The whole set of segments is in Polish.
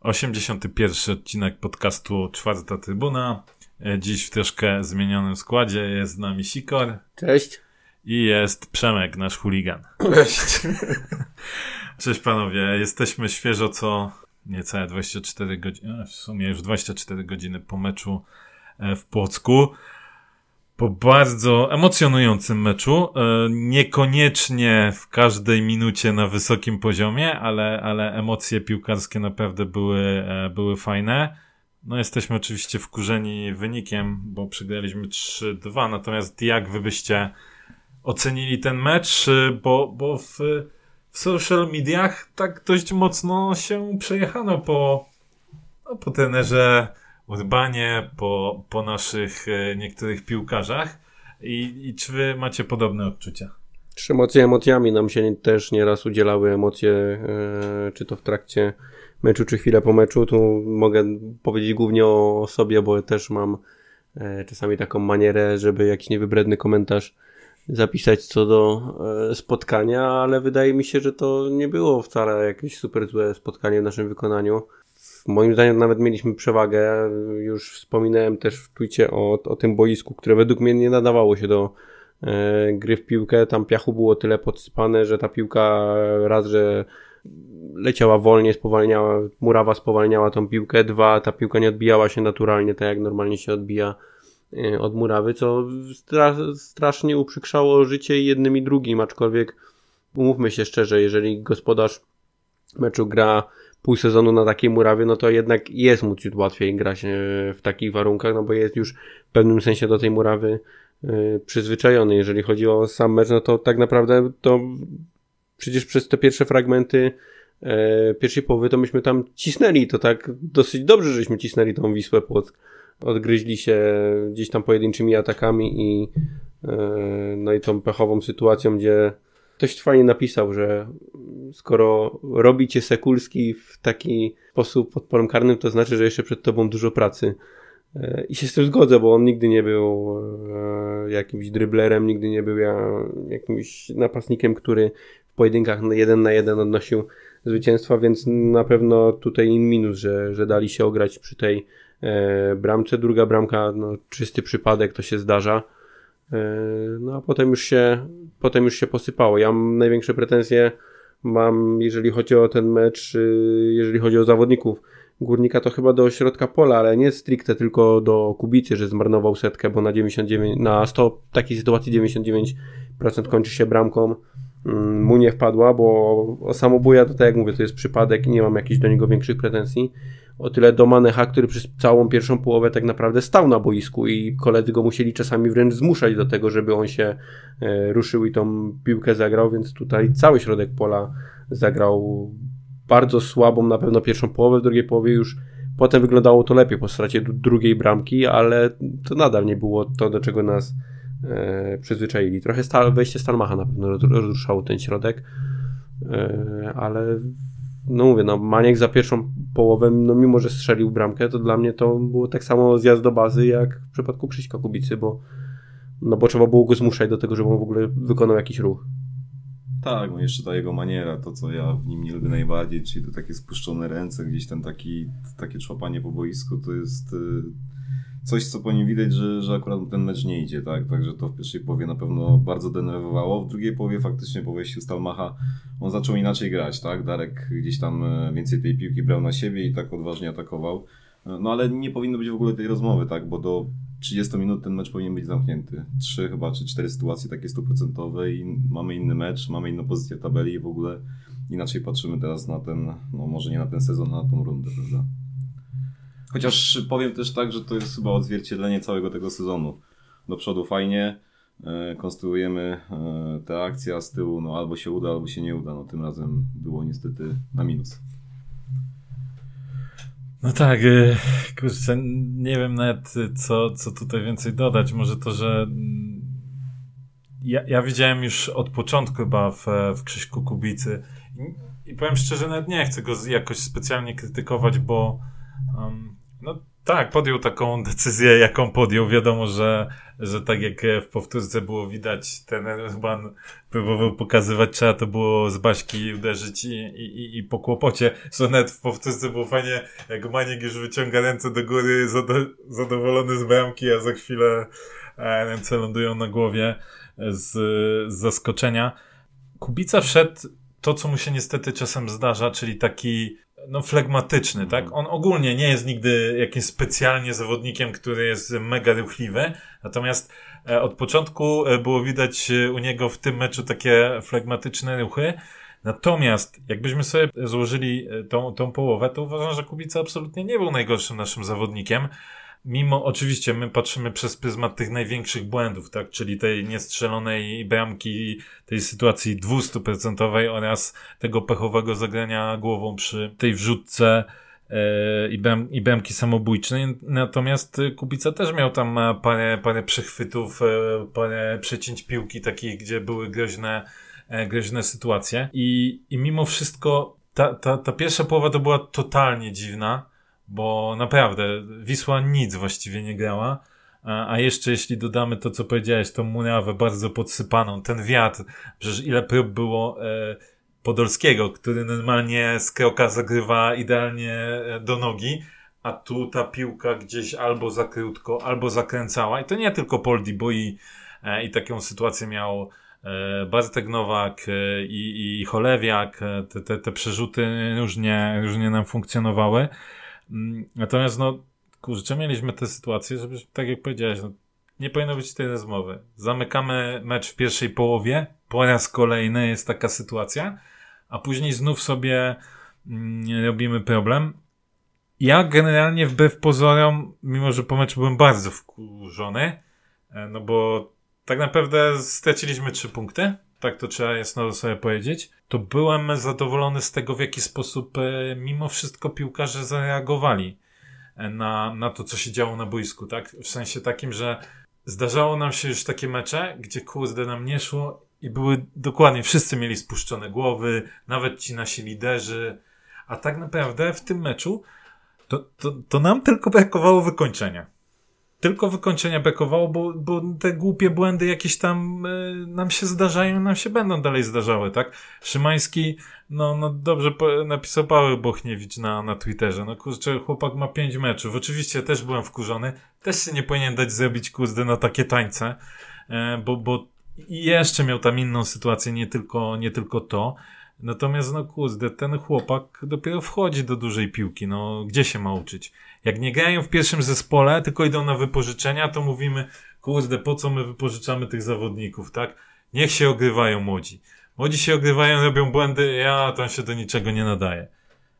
Osiemdziesiąty pierwszy odcinek podcastu Czwarta Trybuna. E, Dziś w troszkę zmienionym składzie jest z nami Sikor Cześć. i jest Przemek, nasz chuligan. Cześć. Cześć panowie, jesteśmy świeżo co niecałe 24 godziny, w sumie już 24 godziny po meczu e, w Płocku. Po bardzo emocjonującym meczu, e, niekoniecznie w każdej minucie na wysokim poziomie, ale, ale emocje piłkarskie naprawdę były, e, były fajne. No jesteśmy oczywiście wkurzeni wynikiem, bo przegraliśmy 3-2, natomiast jak wy byście ocenili ten mecz, E, bo, bo w, w social mediach tak dość mocno się przejechano po, no, po trenerze Urbanie, po, po naszych e, niektórych piłkarzach. I, I czy wy macie podobne odczucia? Trzy emocje emocjami nam się też nieraz udzielały emocje, e, czy to w trakcie meczu, czy chwilę po meczu. Tu mogę powiedzieć głównie o sobie, bo też mam e, czasami taką manierę, żeby jakiś niewybredny komentarz zapisać co do spotkania, ale wydaje mi się, że to nie było wcale jakieś super złe spotkanie w naszym wykonaniu. Moim zdaniem nawet mieliśmy przewagę. Już wspominałem też w twicie o, o tym boisku, które według mnie nie nadawało się do e, gry w piłkę. Tam piachu było tyle podsypane, że ta piłka raz, że leciała wolnie, spowalniała, murawa spowalniała tą piłkę. Dwa, ta piłka nie odbijała się naturalnie, tak jak normalnie się odbija e, od murawy, co stra strasznie uprzykrzało życie jednym i drugim, aczkolwiek umówmy się szczerze, jeżeli gospodarz meczu gra pół sezonu na takiej murawie, no to jednak jest mu ciut łatwiej grać e, w takich warunkach, no bo jest już w pewnym sensie do tej murawy e, przyzwyczajony. Jeżeli chodzi o sam mecz, no to tak naprawdę to przecież przez te pierwsze fragmenty e, pierwszej połowy to myśmy tam cisnęli, to tak dosyć dobrze, żeśmy cisnęli tą Wisłę Płock. Odgryźli się gdzieś tam pojedynczymi atakami i no i tą pechową sytuacją, gdzie ktoś fajnie napisał, że skoro robicie Sekulski w taki sposób pod polem karnym, to znaczy, że jeszcze przed tobą dużo pracy. E, I się z tym zgodzę, bo on nigdy nie był e, jakimś dryblerem, nigdy nie był jakimś napastnikiem, który w pojedynkach jeden na jeden odnosił zwycięstwa, więc na pewno tutaj in minus, że, że dali się ograć przy tej e, bramce. Druga bramka, no, czysty przypadek, to się zdarza. No a potem już się, potem już się posypało. Ja mam największe pretensje mam, jeżeli chodzi o ten mecz, jeżeli chodzi o zawodników Górnika, to chyba do środka pola, ale nie stricte tylko do Kubicy, że zmarnował setkę, bo na 99, na 100 takiej sytuacji 99% kończy się bramką. Mm, mu nie wpadła, bo samobuja to tak jak mówię, to jest przypadek i nie mam jakichś do niego większych pretensji. O tyle do Manecha, który przez całą pierwszą połowę tak naprawdę stał na boisku i koledzy go musieli czasami wręcz zmuszać do tego, żeby on się e, ruszył i tą piłkę zagrał, więc tutaj cały środek pola zagrał bardzo słabą na pewno pierwszą połowę, w drugiej połowie już potem wyglądało to lepiej po stracie drugiej bramki, ale to nadal nie było to, do czego nas e, przyzwyczaili. Trochę stal, wejście Stalmacha na pewno rozruszało ten środek, e, ale no mówię, no Maniek za pierwszą połowę, no mimo, że strzelił bramkę, to dla mnie to było tak samo zjazd do bazy, jak w przypadku Krzyśka Kubicy, bo no bo trzeba było go zmuszać do tego, żeby on w ogóle wykonał jakiś ruch. Tak, no jeszcze ta jego maniera, to co ja w nim nie lubię najbardziej, czyli to takie spuszczone ręce, gdzieś ten taki, takie człapanie po boisku, to jest y, coś, co po nim widać, że, że akurat ten mecz nie idzie, tak? Także to w pierwszej połowie na pewno bardzo denerwowało. W drugiej połowie faktycznie po wejściu Stalmacha on zaczął inaczej grać, tak? Darek gdzieś tam e, więcej tej piłki brał na siebie i tak odważnie atakował. E, no ale nie powinno być w ogóle tej rozmowy, tak? Bo do 30 minut ten mecz powinien być zamknięty. Trzy chyba, czy cztery sytuacje takie stuprocentowe i mamy inny mecz, mamy inną pozycję w tabeli i w ogóle inaczej patrzymy teraz na ten, no może nie na ten sezon, na tą rundę, prawda? Chociaż powiem też tak, że to jest chyba odzwierciedlenie całego tego sezonu. Do przodu fajnie, e, konstruujemy e, te akcje, a z tyłu no albo się uda, albo się nie uda. No tym razem było niestety na minus. No tak, e, kurczę, nie wiem nawet co, co tutaj więcej dodać. Może to, że mm, ja, ja widziałem już od początku chyba w, w Krzyśku Kubicy i, powiem szczerze, nawet nie chcę go jakoś specjalnie krytykować, bo um, no, Tak, podjął taką decyzję, jaką podjął. Wiadomo, że, że tak jak w powtórce było widać, ten Urban próbował pokazywać, trzeba to było z Baśki uderzyć i, i, i po kłopocie. Że nawet w powtórce było fajnie, jak Maniek już wyciąga ręce do góry, zadowolony z bramki, a za chwilę e, ręce lądują na głowie z, z zaskoczenia. Kubica wszedł to, co mu się niestety czasem zdarza, czyli taki no, flegmatyczny, tak? On ogólnie nie jest nigdy jakimś specjalnie zawodnikiem, który jest mega ruchliwy, natomiast e, od początku e, było widać e, u niego w tym meczu takie flegmatyczne ruchy. Natomiast jakbyśmy sobie złożyli tą, tą połowę, to uważam, że Kubica absolutnie nie był najgorszym naszym zawodnikiem mimo oczywiście my patrzymy przez pryzmat tych największych błędów, tak, czyli tej niestrzelonej bramki, tej sytuacji 200% oraz tego pechowego zagrania głową przy tej wrzutce e, i, bram, i bramki samobójczej. Natomiast Kubica też miał tam parę, parę przechwytów, e, parę przecięć piłki takich, gdzie były groźne, e, groźne sytuacje. I, i mimo wszystko ta, ta, ta pierwsza połowa to była totalnie dziwna bo naprawdę Wisła nic właściwie nie grała. A, jeszcze jeśli dodamy to, co powiedziałeś, tą murawę bardzo podsypaną, ten wiatr, przecież ile prób było e, Podolskiego, który normalnie z kroka zagrywa idealnie e, do nogi, a tu ta piłka gdzieś albo za krótko, albo zakręcała. I to nie tylko Poldi, bo i, e, i taką sytuację miał Bartek Nowak i, i Cholewiak. Te, te, te przerzuty różnie, różnie nam funkcjonowały. Mm, natomiast no, kurczę, mieliśmy tę sytuację, żeby, tak jak powiedziałeś, no, nie powinno być tej rozmowy. Zamykamy mecz w pierwszej połowie, po raz kolejny jest taka sytuacja, a później znów sobie mm, robimy problem. Ja generalnie wbrew pozorom, mimo że po meczu byłem bardzo wkurzony, e, no bo tak naprawdę straciliśmy trzy punkty, tak to trzeba jasno sobie powiedzieć, to byłem zadowolony z tego, w jaki sposób e, mimo wszystko piłkarze zareagowali e, na, na to, co się działo na boisku, tak? W sensie takim, że zdarzało nam się już takie mecze, gdzie kurde nam nie szło i były dokładnie, wszyscy mieli spuszczone głowy, nawet ci nasi liderzy, a tak naprawdę w tym meczu to, to, to nam tylko brakowało wykończenia tylko wykończenia bekowało, bo, bo te głupie błędy jakieś tam y, nam się zdarzają, nam się będą dalej zdarzały, tak? Szymański, no, no dobrze po, napisał Paweł Bochniewicz na, na Twitterze, no kurczę, chłopak ma pięć meczów, oczywiście też byłem wkurzony, też się nie powinien dać zrobić kurde na takie tańce, y, bo, bo jeszcze miał tam inną sytuację, nie tylko, nie tylko to, Natomiast, no kurde, ten chłopak dopiero wchodzi do dużej piłki, no gdzie się ma uczyć? Jak nie grają w pierwszym zespole, tylko idą na wypożyczenia, to mówimy, kurde, po co my wypożyczamy tych zawodników, tak? Niech się ogrywają młodzi. Młodzi się ogrywają, robią błędy, ja tam się do niczego nie nadaje.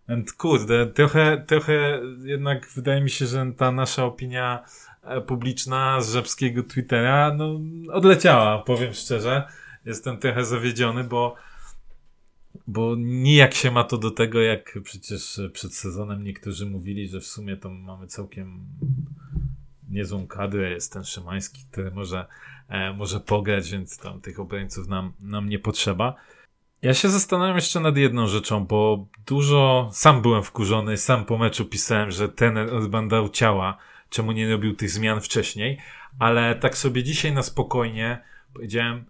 And kurde, trochę, trochę jednak wydaje mi się, że ta nasza opinia e, publiczna z żabskiego Twittera, no, odleciała, powiem szczerze. Jestem trochę zawiedziony, bo bo nijak się ma to do tego, jak przecież przed sezonem niektórzy mówili, że w sumie to mamy całkiem niezłą kadrę. Jest ten Szymański, który może, e, może pograć, więc tam tych obrońców nam, nam nie potrzeba. Ja się zastanawiam jeszcze nad jedną rzeczą, bo dużo, sam byłem wkurzony, sam po meczu pisałem, że ten odbandał ciała, czemu nie robił tych zmian wcześniej, ale tak sobie dzisiaj na spokojnie powiedziałem,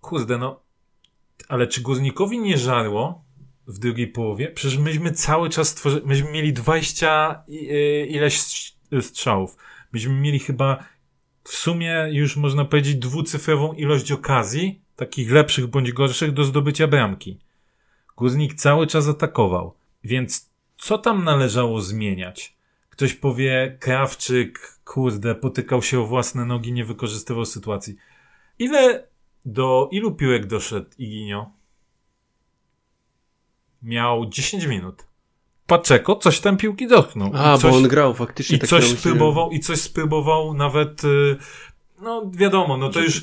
kurde, no ale czy Górnikowi nie żarło w drugiej połowie? Przecież myśmy cały czas stworzyli, myśmy mieli 20 ileś strzałów. Myśmy mieli chyba w sumie już można powiedzieć dwucyfrową ilość okazji, takich lepszych bądź gorszych do zdobycia bramki. Górnik cały czas atakował. Więc co tam należało zmieniać? Ktoś powie, Krawczyk, kurde, potykał się o własne nogi, nie wykorzystywał sytuacji. Ile do ilu piłek doszedł Iginio? Miał 10 minut. Paczeko coś tam piłki dotknął. A, coś, bo on grał faktycznie. I tak coś spróbował, i coś spróbował nawet, y, no wiadomo, no to już,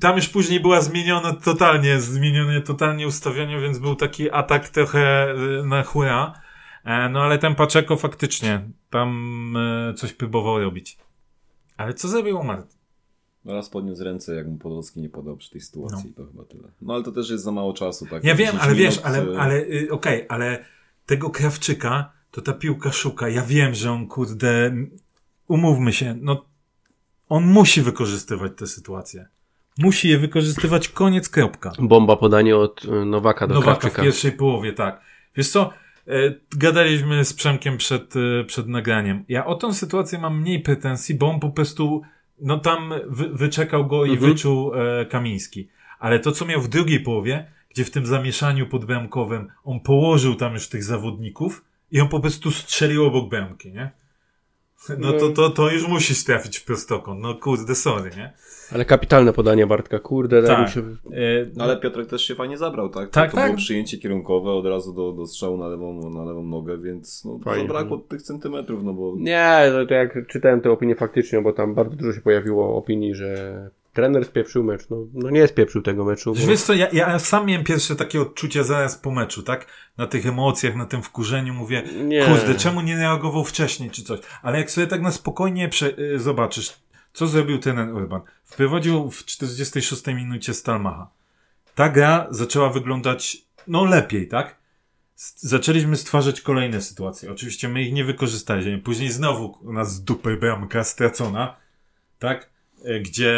tam już później była zmieniona totalnie, zmienione totalnie ustawienie, więc był taki atak trochę y, na chura. E, no ale ten Paczeko faktycznie tam y, coś próbował robić. Ale co zrobił Martin? No raz podniósł ręce, jak mu Podolski nie podał przy tej sytuacji, no. to chyba tyle. No ale to też jest za mało czasu, tak? Ja wiem, ale wiesz, ale, ale y, okej, okay, ale tego Krawczyka to ta piłka szuka. Ja wiem, że on, kurde, umówmy się, no, on musi wykorzystywać te sytuacje. Musi je wykorzystywać, koniec, kropka. Bomba podanie od y, Nowaka do Nowaka w Krawczyka. pierwszej połowie, tak. Wiesz co, e, gadaliśmy z Przemkiem przed, e, przed nagraniem. Ja o tą sytuację mam mniej pretensji, bo on po prostu, no tam wy, wyczekał go i Mhm. wyczuł e, Kamiński. Ale to, co miał w drugiej połowie, gdzie w tym zamieszaniu podbramkowym on położył tam już tych zawodników i on po prostu strzelił obok bramki, nie? No to, to, to już musisz trafić w prostokąt. No kurde, sorry, nie? Ale kapitalne podanie Bartka, kurde. Tak. tak. Się... E, No ale Piotrek też się fajnie zabrał, tak? Tak, to tak. było przyjęcie kierunkowe od razu do, do strzału na lewą, na lewą nogę, więc no, Fajnie. zabrakło tych centymetrów, no bo Nie, no to jak czytałem tę opinię faktycznie, bo tam bardzo dużo się pojawiło opinii, że trener spieprzył mecz. No, no nie spieprzył tego meczu. Bo... Wiesz co, ja, ja sam miałem pierwsze takie odczucie zaraz po meczu, tak? Na tych emocjach, na tym wkurzeniu mówię, Nie. kurde, czemu nie reagował wcześniej czy coś? Ale jak sobie tak na spokojnie prze, y, zobaczysz, co zrobił ten Urban. Wprowadził w 46 minucie Stalmacha. Ta gra zaczęła wyglądać, no lepiej, tak? Zaczęliśmy stwarzać kolejne sytuacje. Oczywiście my ich nie wykorzystaliśmy. Później znowu u nas z dupy bramka stracona, tak? E, Gdzie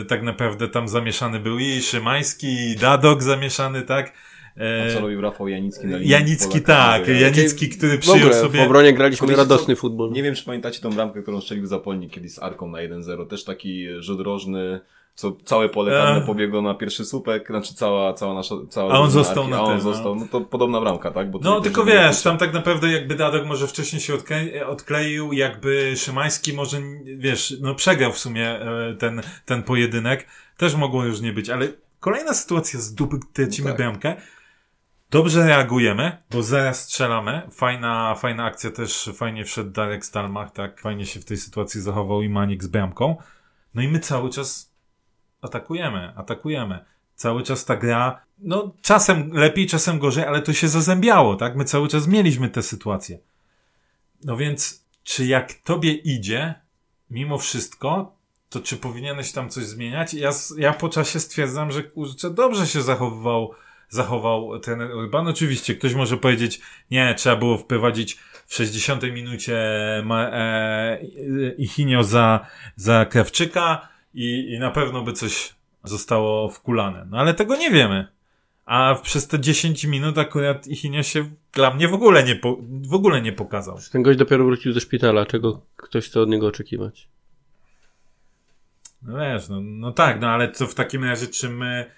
e, tak naprawdę tam zamieszany był i Szymański, i Dadok zamieszany, tak? E, a co robił Rafał Janicki na linii Janicki, tak. karnego? Janicki, który W przyjął ogóle w sobie... obronie graliśmy Wiecie radosny futbol. Nie wiem, czy pamiętacie tą bramkę, którą strzelił Zapolnik kiedyś z Arką na 1-0. Też taki rzut rożny, co całe pole karne E. pobiegło na pierwszy słupek, znaczy cała, cała nasza, cała A on został Arki, na a on no. został, no to podobna bramka, tak? Bo No, tylko wiesz, tam tak naprawdę jakby Dadok może wcześniej się odkle- odkleił, jakby Szymański może, wiesz, no przegrał w sumie e, ten, ten pojedynek. Też mogło już nie być, ale kolejna sytuacja z dupy, tracimy Tak. bramkę. Dobrze reagujemy, bo zaraz strzelamy. Fajna, fajna akcja też, fajnie wszedł Darek Stalmach, tak, fajnie się w tej sytuacji zachował i Manik z bramką. No i my cały czas atakujemy, atakujemy. Cały czas ta gra, no czasem lepiej, czasem gorzej, ale to się zazębiało, tak? My cały czas mieliśmy te sytuacje. No więc, czy jak tobie idzie, mimo wszystko, to czy powinieneś tam coś zmieniać? Ja, ja po czasie stwierdzam, że kurczę, dobrze się zachowywał, zachował ten Urban. Oczywiście, ktoś może powiedzieć, nie, trzeba było wprowadzić w 60 minucie ma, e, Ichinio za, za Krawczyka i, i na pewno by coś zostało wkulane. No ale tego nie wiemy. A przez te 10 minut akurat Ichinio się dla mnie w ogóle nie, po, w ogóle nie pokazał. Ten gość dopiero wrócił ze szpitala, czego ktoś chce od niego oczekiwać. No wiesz, no, no tak, no ale co w takim razie, czy my,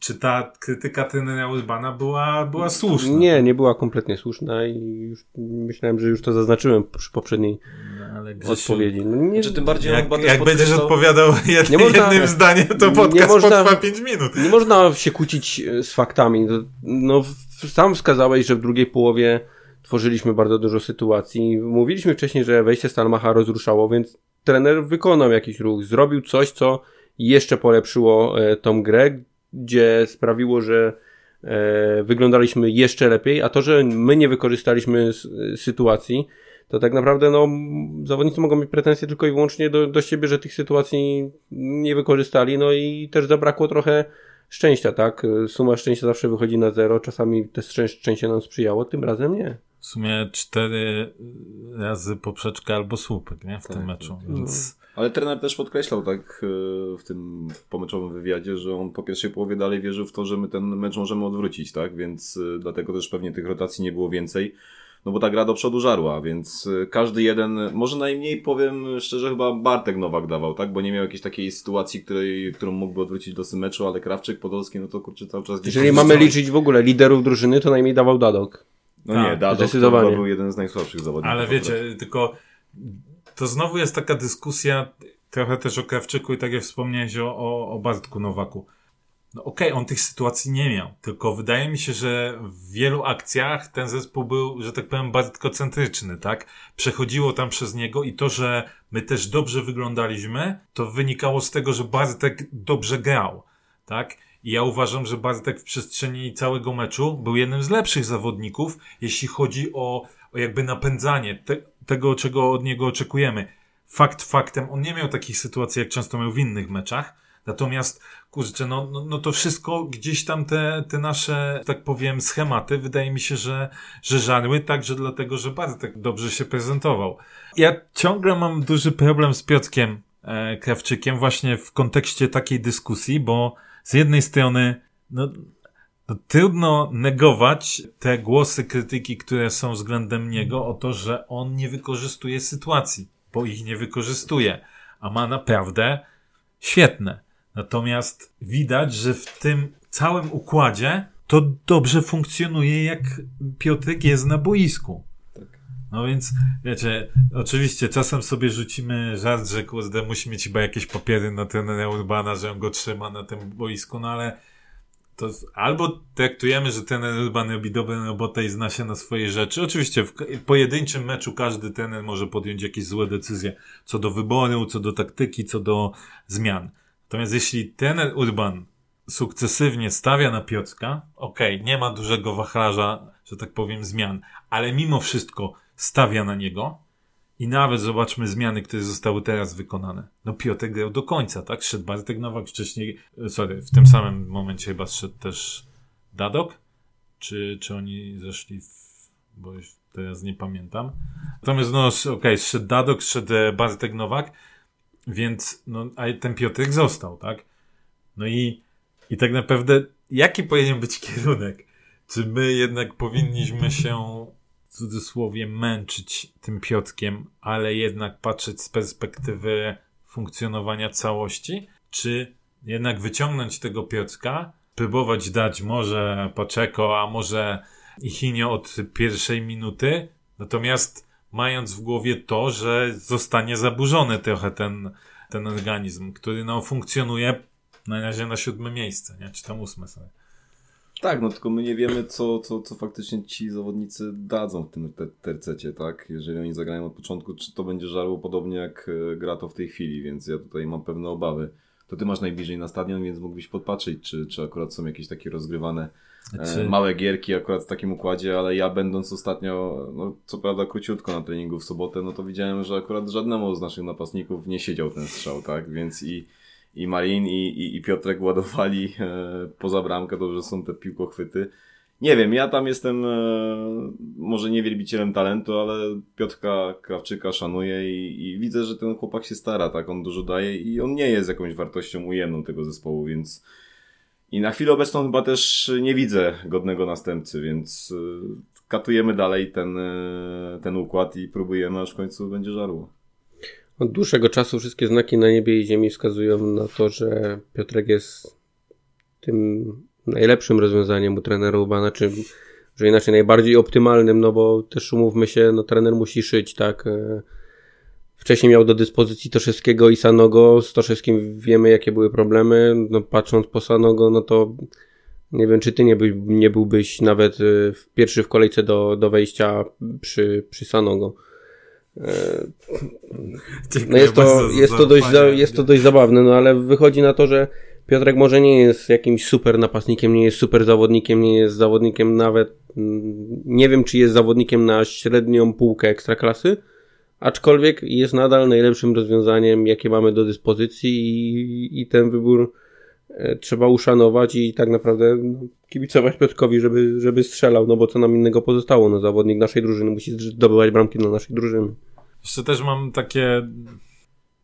czy ta krytyka trenera Urbana była, była słuszna? Nie, nie była kompletnie słuszna i już myślałem, że już to zaznaczyłem przy poprzedniej No, ale Grzesiu, odpowiedzi. No, nie, Znaczy, tym bardziej Jak, jak będziesz odpowiadał jed, Nie można- jednym zdaniem, to nie podcast można- potrwa 5 minut. nie można się kłócić e, z faktami. No, No, sam wskazałeś, że w drugiej połowie tworzyliśmy bardzo dużo sytuacji. Mówiliśmy wcześniej, że wejście Stalmacha rozruszało, więc trener wykonał jakiś ruch, zrobił coś, co jeszcze polepszyło e, tą grę, gdzie sprawiło, że e, wyglądaliśmy jeszcze lepiej, a to, że my nie wykorzystaliśmy sytuacji, to tak naprawdę no, zawodnicy mogą mieć pretensje tylko i wyłącznie do, do siebie, że tych sytuacji nie wykorzystali, no i też zabrakło trochę szczęścia, tak? Suma szczęścia zawsze wychodzi na zero, czasami te szczę- szczęście nam sprzyjało, tym razem nie. W sumie cztery razy poprzeczka albo słupek, nie? W tym Tak, meczu, tak. więc... Ale trener też podkreślał tak e, w tym pomeczowym wywiadzie, że on po pierwszej połowie dalej wierzył w to, że my ten mecz możemy odwrócić, tak? Więc e, dlatego też pewnie tych rotacji nie było więcej. No bo ta gra do przodu żarła, więc e, każdy jeden, może najmniej powiem szczerze, chyba Bartek Nowak dawał, tak? Bo nie miał jakiejś takiej sytuacji, której, którą mógłby odwrócić do meczu, ale Krawczyk, Podolski, no to kurczę cały czas gdzieś Jeżeli mamy liczyć w ogóle liderów drużyny, to najmniej dawał Dadok. No Tak, nie, zdecydowanie. to był jeden z najsłabszych zawodników. Ale akurat. wiecie, tylko to znowu jest taka dyskusja trochę też o Krawczyku i tak jak wspomniałeś o, o, o Bartku Nowaku. No okej, on tych sytuacji nie miał, tylko wydaje mi się, że w wielu akcjach ten zespół był, że tak powiem, bartkocentryczny, tak? Przechodziło tam przez niego i to, że my też dobrze wyglądaliśmy, to wynikało z tego, że Bartek dobrze grał, tak? I ja uważam, że Bartek w przestrzeni całego meczu był jednym z lepszych zawodników, jeśli chodzi o, o jakby napędzanie te, tego, czego od niego oczekujemy. Fakt faktem, on nie miał takich sytuacji, jak często miał w innych meczach, Natomiast, kurczę, no, no, no to wszystko gdzieś tam te, te nasze, tak powiem, schematy, wydaje mi się, że, że żarły także dlatego, że Bartek dobrze się prezentował. Ja ciągle mam duży problem z Piotrkiem e, Krawczykiem właśnie w kontekście takiej dyskusji, bo z jednej strony, no, no, trudno negować te głosy krytyki, które są względem niego o to, że on nie wykorzystuje sytuacji, bo ich nie wykorzystuje, a ma naprawdę świetne. Natomiast widać, że w tym całym układzie to dobrze funkcjonuje, jak Piotrek jest na boisku. No więc, wiecie, oczywiście czasem sobie rzucimy żart, że kurde, musi mieć chyba jakieś papiery na trenera Urbana, że on go trzyma na tym boisku, no ale to albo traktujemy, że ten Urban robi dobrą robotę i zna się na swoje rzeczy. Oczywiście w pojedynczym meczu każdy trener może podjąć jakieś złe decyzje co do wyboru, co do taktyki, co do zmian. Natomiast jeśli trener Urban sukcesywnie stawia na Piotrka, okej, okay, nie ma dużego wachlarza, że tak powiem, zmian, ale mimo wszystko stawia na niego, i nawet zobaczmy zmiany, które zostały teraz wykonane. No Piotr grał do końca, tak? Szedł Bartek Nowak wcześniej, sorry, w tym samym momencie chyba szedł też Dadok? Czy, czy oni zeszli w, bo już teraz nie pamiętam. Natomiast no okej, okay, szedł Dadok, szedł e, Bartek Nowak, więc no, a ten Piotrek został, tak? No i, i tak naprawdę jaki powinien być kierunek? Czy my jednak powinniśmy się cudzysłowie męczyć tym Piotkiem, ale jednak patrzeć z perspektywy funkcjonowania całości, czy jednak wyciągnąć tego Piotrka, próbować dać może Paczeko, a może Ichinio od pierwszej minuty, natomiast mając w głowie to, że zostanie zaburzony trochę ten, ten organizm, który no, funkcjonuje na razie na siódme miejsce, nie? czy tam ósme sobie. Tak, no tylko my nie wiemy, co, co, co faktycznie ci zawodnicy dadzą w tym te tercecie, tak? Jeżeli oni zagrają od początku, czy to będzie żarło podobnie jak e, gra to w tej chwili, więc ja tutaj mam pewne obawy. To ty masz najbliżej na stadion, więc mógłbyś podpatrzeć, czy, czy akurat są jakieś takie rozgrywane e, czy... małe gierki akurat w takim układzie, ale ja będąc ostatnio, no co prawda króciutko na treningu w sobotę, no to widziałem, że akurat żadnemu z naszych napastników nie siedział ten strzał, tak? Więc i i Marin i, i, i Piotrek ładowali e, poza bramkę, że są te piłkochwyty. Nie wiem, ja tam jestem e, może nie wielbicielem talentu, ale Piotrka Krawczyka szanuję i, i, widzę, że ten chłopak się stara, tak, on dużo daje i on nie jest jakąś wartością ujemną tego zespołu, więc i na chwilę obecną chyba też nie widzę godnego następcy, więc e, katujemy dalej ten, e, ten układ i próbujemy, aż w końcu będzie żarło. Od dłuższego czasu wszystkie znaki na niebie i ziemi wskazują na to, że Piotrek jest tym najlepszym rozwiązaniem u trenera Ubana, czy że inaczej najbardziej optymalnym, no bo też umówmy się, no trener musi szyć, tak. E, wcześniej miał do dyspozycji Toszewskiego i Sanogo, z Toszewskim wiemy jakie były problemy, no patrząc po Sanogo, no to nie wiem, czy ty nie, by, nie byłbyś nawet e, pierwszy w kolejce do, do wejścia przy, przy Sanogo. No jest to, jest, to dość, jest to dość zabawne, no ale wychodzi na to, że Piotrek może nie jest jakimś super napastnikiem, nie jest super zawodnikiem, nie jest zawodnikiem nawet, mm, nie wiem czy jest zawodnikiem na średnią półkę ekstraklasy, aczkolwiek jest nadal najlepszym rozwiązaniem, jakie mamy do dyspozycji i, i ten wybór e, trzeba uszanować i tak naprawdę no, kibicować Piotrkowi, żeby, żeby strzelał, no bo co nam innego pozostało, no zawodnik naszej drużyny musi zdobywać bramki dla naszej drużyny. Jeszcze też mam takie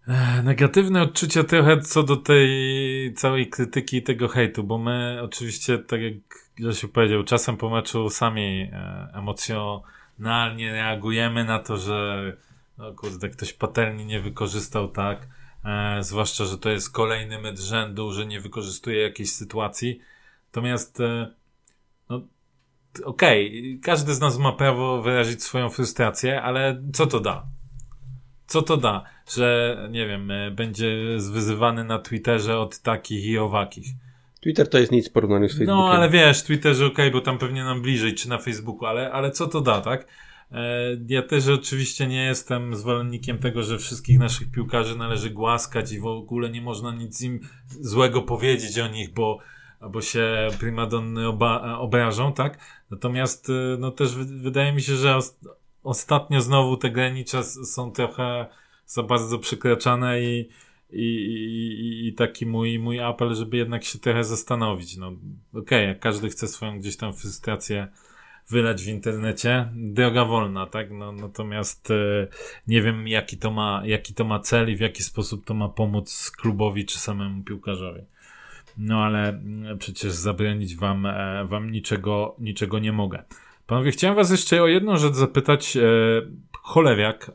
e, negatywne odczucia trochę co do tej całej krytyki i tego hejtu, bo my oczywiście, tak jak Grzesiu powiedział, czasem po meczu sami e, emocjonalnie reagujemy na to, że no kurde, ktoś patelnie nie wykorzystał tak, e, zwłaszcza, że to jest kolejny mecz rzędu, że nie wykorzystuje jakiejś sytuacji. Natomiast no, okej, okay, każdy z nas ma prawo wyrazić swoją frustrację, ale co to da? Co to da, że nie wiem, e, będzie zwyzywany na Twitterze od takich i owakich. Twitter to jest nic w porównaniu z no, Facebookiem. No, ale wiesz, Twitterze ok, bo tam pewnie nam bliżej, czy na Facebooku, ale, ale co to da, tak? E, ja też oczywiście nie jestem zwolennikiem tego, że wszystkich naszych piłkarzy należy głaskać i w ogóle nie można nic im złego powiedzieć o nich, bo, bo się primadonny oba, obrażą, tak? Natomiast e, no też wydaje mi się, że ostatnio znowu te granice są trochę za bardzo przekraczane i, i, i, i taki mój, mój apel, żeby jednak się trochę zastanowić. No, okej, okay, jak każdy chce swoją gdzieś tam frustrację wylać w internecie, droga wolna, tak? No, natomiast e, nie wiem, jaki to, ma, jaki to ma cel i w jaki sposób to ma pomóc klubowi czy samemu piłkarzowi. No ale mm, przecież zabronić wam, e, wam niczego, niczego nie mogę. Panowie, chciałem was jeszcze o jedną rzecz zapytać. E, Cholewiak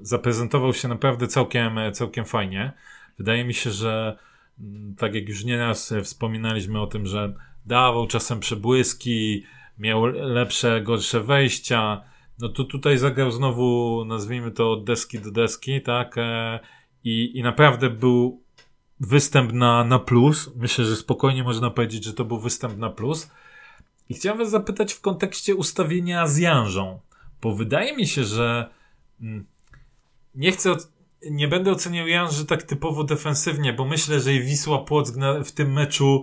zaprezentował się naprawdę całkiem, całkiem fajnie. Wydaje mi się, że mm, tak jak już nieraz wspominaliśmy o tym, że dawał czasem przebłyski, miał lepsze, gorsze wejścia. No to tutaj zagrał znowu, nazwijmy to od deski do deski, tak? E, I, i naprawdę był występ na, na plus. Myślę, że spokojnie można powiedzieć, że to był występ na plus. I chciałem Was zapytać w kontekście ustawienia z Janżą, bo wydaje mi się, że mm, nie chcę, nie będę oceniał Janży tak typowo defensywnie, bo myślę, że Wisła Płock w tym meczu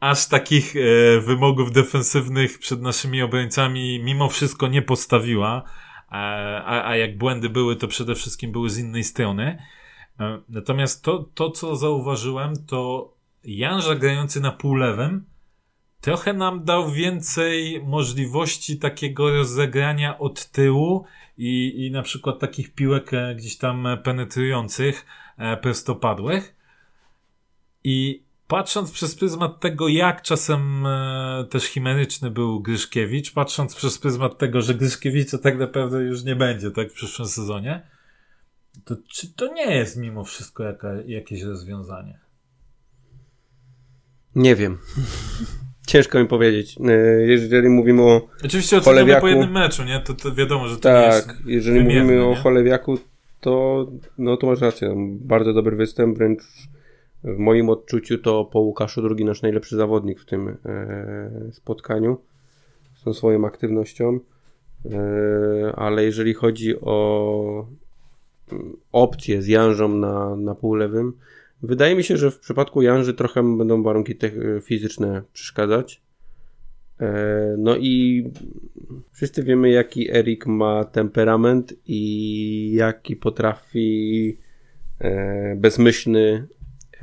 aż takich e, wymogów defensywnych przed naszymi obrońcami mimo wszystko nie postawiła, a, a jak błędy były, to przede wszystkim były z innej strony. E, natomiast to, to co zauważyłem, to Janża grający na półlewym trochę nam dał więcej możliwości takiego rozegrania od tyłu i, i na przykład takich piłek e, gdzieś tam penetrujących, prostopadłych. I patrząc przez pryzmat tego, jak czasem e, też chimeryczny był Gryszkiewicz, patrząc przez pryzmat tego, że Gryszkiewicza tak naprawdę już nie będzie tak w przyszłym sezonie, to czy to nie jest mimo wszystko jaka, jakieś rozwiązanie? Nie wiem. Ciężko mi powiedzieć. E, jeżeli mówimy o Oczywiście oceniamy po jednym meczu, nie? To, to wiadomo, że to tak, jest jeżeli mówimy nie? o Cholewiaku, to no to masz rację. Bardzo dobry występ, wręcz w moim odczuciu to po Łukaszu drugi nasz najlepszy zawodnik w tym e, spotkaniu z tą swoją aktywnością. E, ale jeżeli chodzi o mm, opcję z Janżą na, na półlewym, wydaje mi się, że w przypadku Janży trochę będą warunki fizyczne przeszkadzać. E, no i wszyscy wiemy, jaki Erik ma temperament i jaki potrafi bezmyślny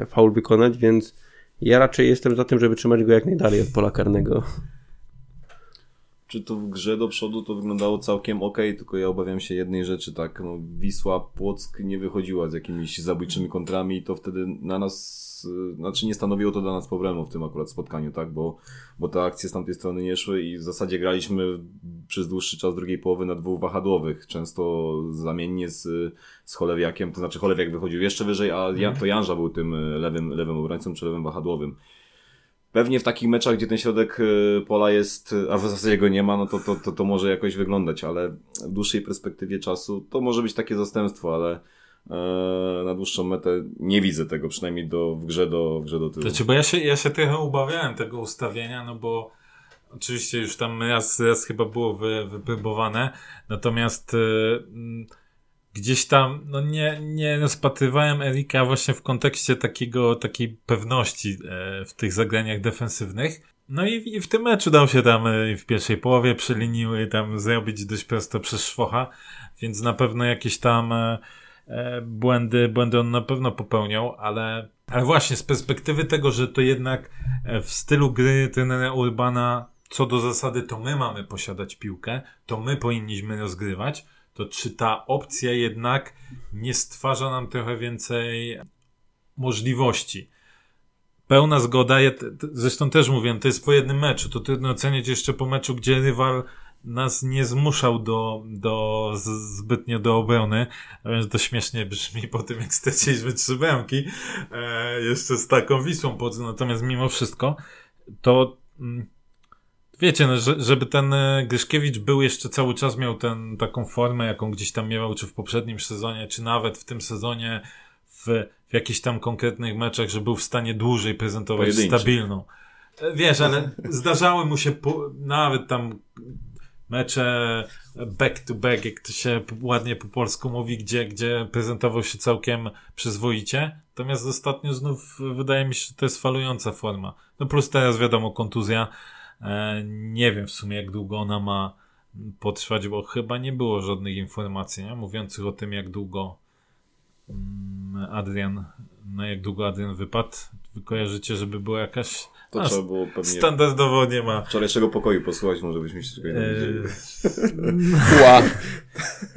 faul wykonać, więc ja raczej jestem za tym, żeby trzymać go jak najdalej od pola karnego. Czy to w grze do przodu to wyglądało całkiem ok, tylko ja obawiam się jednej rzeczy, tak, no, Wisła Płock nie wychodziła z jakimiś zabójczymi kontrami i to wtedy na nas znaczy nie stanowiło to dla nas problemu w tym akurat spotkaniu, tak, bo, bo te akcje z tamtej strony nie szły i w zasadzie graliśmy przez dłuższy czas drugiej połowy na dwóch wahadłowych, często zamiennie z, z Cholewiakiem, to znaczy Cholewiak wychodził jeszcze wyżej, a to Janża był tym lewym, lewym obrońcą czy lewym wahadłowym. Pewnie w takich meczach, gdzie ten środek e, pola jest, a w zasadzie go nie ma, no to, to, to, to może jakoś wyglądać, ale w dłuższej perspektywie czasu to może być takie zastępstwo, ale E, na dłuższą metę nie widzę tego, przynajmniej do, w, grze do, w grze do tyłu. Znaczy, bo ja się, ja się trochę ubawiałem tego ustawienia, no bo oczywiście już tam raz, raz chyba było wy, wypróbowane, natomiast y, gdzieś tam no nie, nie rozpatrywałem Erika właśnie w kontekście takiego, takiej pewności y, w tych zagraniach defensywnych. No i, i, w tym meczu dał się tam y, w pierwszej połowie przy linii tam zrobić dość prosto przez szwocha, więc na pewno jakieś tam E, błędy, błędy on na pewno popełniał, ale, ale właśnie z perspektywy tego, że to jednak e, w stylu gry trenera Urbana co do zasady to my mamy posiadać piłkę, to my powinniśmy rozgrywać, to czy ta opcja jednak nie stwarza nam trochę więcej możliwości? Pełna zgoda, ja zresztą też mówię, to jest po jednym meczu, to trudno oceniać jeszcze po meczu, gdzie rywal nas nie zmuszał do, do zbytnio do obrony, więc to śmiesznie brzmi po tym, jak straciliśmy trzy bramki, e, jeszcze z taką Wisłą, natomiast mimo wszystko, to mm, wiecie, no, że, żeby ten e, Gryszkiewicz był jeszcze cały czas, miał ten, taką formę, jaką gdzieś tam miał, czy w poprzednim sezonie, czy nawet w tym sezonie, w, w jakichś tam konkretnych meczach, że był w stanie dłużej prezentować stabilną. E, wiesz, ale zdarzały mu się po, nawet tam mecze back to back, jak to się ładnie po polsku mówi, gdzie, gdzie prezentował się całkiem przyzwoicie. Natomiast ostatnio znów wydaje mi się, że to jest falująca forma. No plus teraz wiadomo, kontuzja. E, nie wiem w sumie, jak długo ona ma potrwać, bo chyba nie było żadnych informacji nie? mówiących o tym, jak długo mm, Adrian na jak długo Adrian wypadł. Wy kojarzycie, żeby była jakaś... To trzeba było pewnie Standardowo nie ma. wczorajszego pokoju posłuchać, może byśmy się tego nie. Eee, Ła.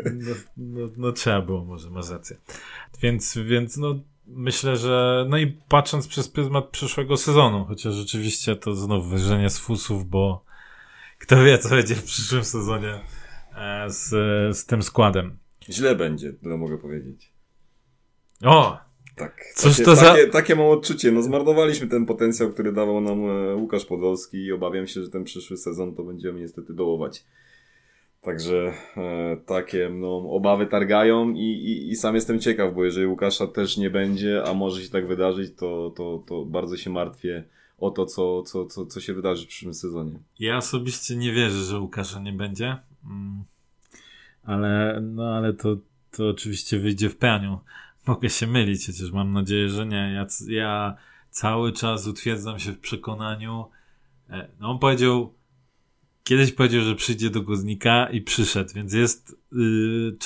no, no, no trzeba było, może masz rację. Więc, więc no myślę, że no i patrząc przez pryzmat przyszłego sezonu, chociaż rzeczywiście to znów wyżenie z fusów, bo kto wie, co będzie w przyszłym sezonie e, z, z tym składem. Źle będzie, tyle mogę powiedzieć. O! Tak. Cóż takie, to za- takie, takie mam odczucie. No zmarnowaliśmy ten potencjał, który dawał nam e, Łukasz Podolski i obawiam się, że ten przyszły sezon to będziemy niestety dołować. Także e, takie no, obawy targają i, i, i sam jestem ciekaw, bo jeżeli Łukasza też nie będzie, a może się tak wydarzyć, to, to, to bardzo się martwię o to, co, co, co, co się wydarzy w przyszłym sezonie. Ja osobiście nie wierzę, że Łukasza nie będzie. Mm. Ale, no ale to, to oczywiście wyjdzie w praniu. Mogę się mylić, chociaż mam nadzieję, że nie. Ja, ja cały czas utwierdzam się w przekonaniu. e, No on powiedział, kiedyś powiedział, że przyjdzie do Górnika i przyszedł, więc jest,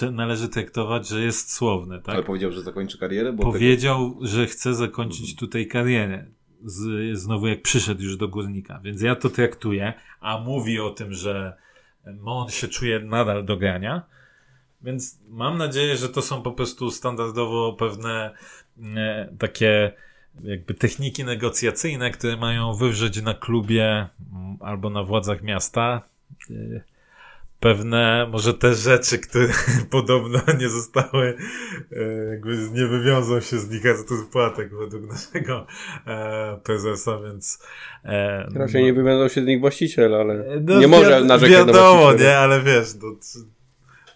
yy, należy traktować, że jest słowny, tak? Ale powiedział, że zakończy karierę, bo Powiedział, że chce zakończyć tutaj karierę. Z, znowu jak przyszedł już do górnika. Więc ja to traktuję, a mówi o tym, że on się czuje nadal do grania. Więc mam nadzieję, że to są po prostu standardowo pewne e, takie jakby techniki negocjacyjne, które mają wywrzeć na klubie mm, albo na władzach miasta e, pewne może te rzeczy, które podobno nie zostały e, jakby nie wywiążą się z nich z płatek według naszego e, prezesa, więc e, Raczej nie wywiązał się z nich właściciel, ale no, nie może narzekać na Wiadomo, właściciela. nie, ale wiesz, no,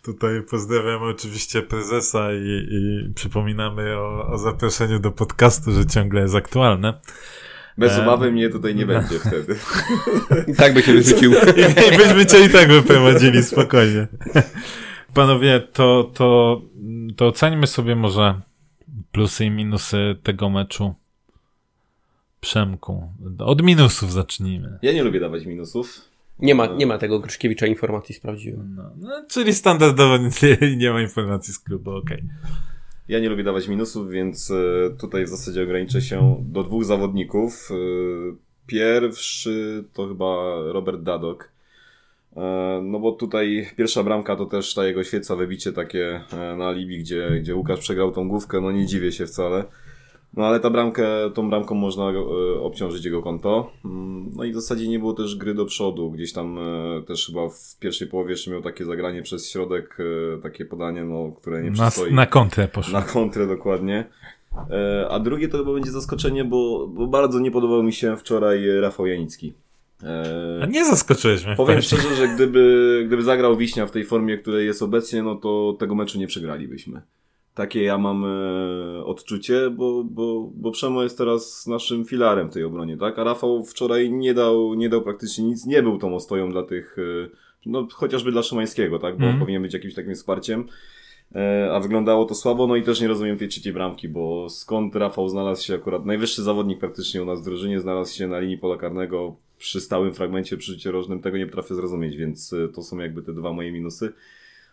tutaj pozdrawiamy oczywiście prezesa i, i przypominamy o, o zaproszeniu do podcastu, że ciągle jest aktualne. bez e, obawy mnie tutaj nie będzie wtedy. I tak by się wyrzucił. I, I byśmy cię i tak wyprowadzili spokojnie. Panowie, to, to, to oceńmy sobie może plusy i minusy tego meczu. Przemku. Od minusów zacznijmy. Ja nie lubię dawać minusów. Nie ma, nie ma tego Gruszkiewicza informacji, sprawdziłem. No, no, czyli standardowo nie, nie ma informacji z klubu, okej. Ja nie lubię dawać minusów, więc e, tutaj w zasadzie ograniczę się do dwóch zawodników. E, Pierwszy to chyba Robert Dadok. E, No bo tutaj pierwsza bramka to też ta jego świeca wybicie takie na alibi, gdzie, gdzie Łukasz przegrał tą główkę, no nie dziwię się wcale. No ale ta bramkę, tą bramką można e, obciążyć jego konto. Mm, No i w zasadzie nie było też gry do przodu. Gdzieś tam e, też chyba w pierwszej połowie jeszcze miał takie zagranie przez środek, e, takie podanie, no, które nie Na, przystoi. na kontrę poszło. Na kontrę dokładnie. A drugie to chyba będzie zaskoczenie, bo, bo bardzo nie podobał mi się wczoraj Rafał Janicki. A nie zaskoczyłeś mnie. Powiem powiem. szczerze, że gdyby, gdyby zagrał Wiśnia w tej formie, której jest obecnie, no to tego meczu nie przegralibyśmy. Takie ja mam e, odczucie, bo, bo, bo Przemo jest teraz naszym filarem w tej obronie, tak? A Rafał wczoraj nie dał, nie dał praktycznie nic, nie był tą ostoją dla tych, e, no chociażby dla Szymańskiego, tak? Bo Mhm. powinien być jakimś takim wsparciem. E, a wyglądało to słabo, no i też nie rozumiem tej trzeciej bramki, bo skąd Rafał znalazł się akurat, najwyższy zawodnik praktycznie u nas w drużynie, znalazł się na linii pola karnego przy stałym fragmencie przy rzucie rożnym, tego nie potrafię zrozumieć, więc e, to są jakby te dwa moje minusy.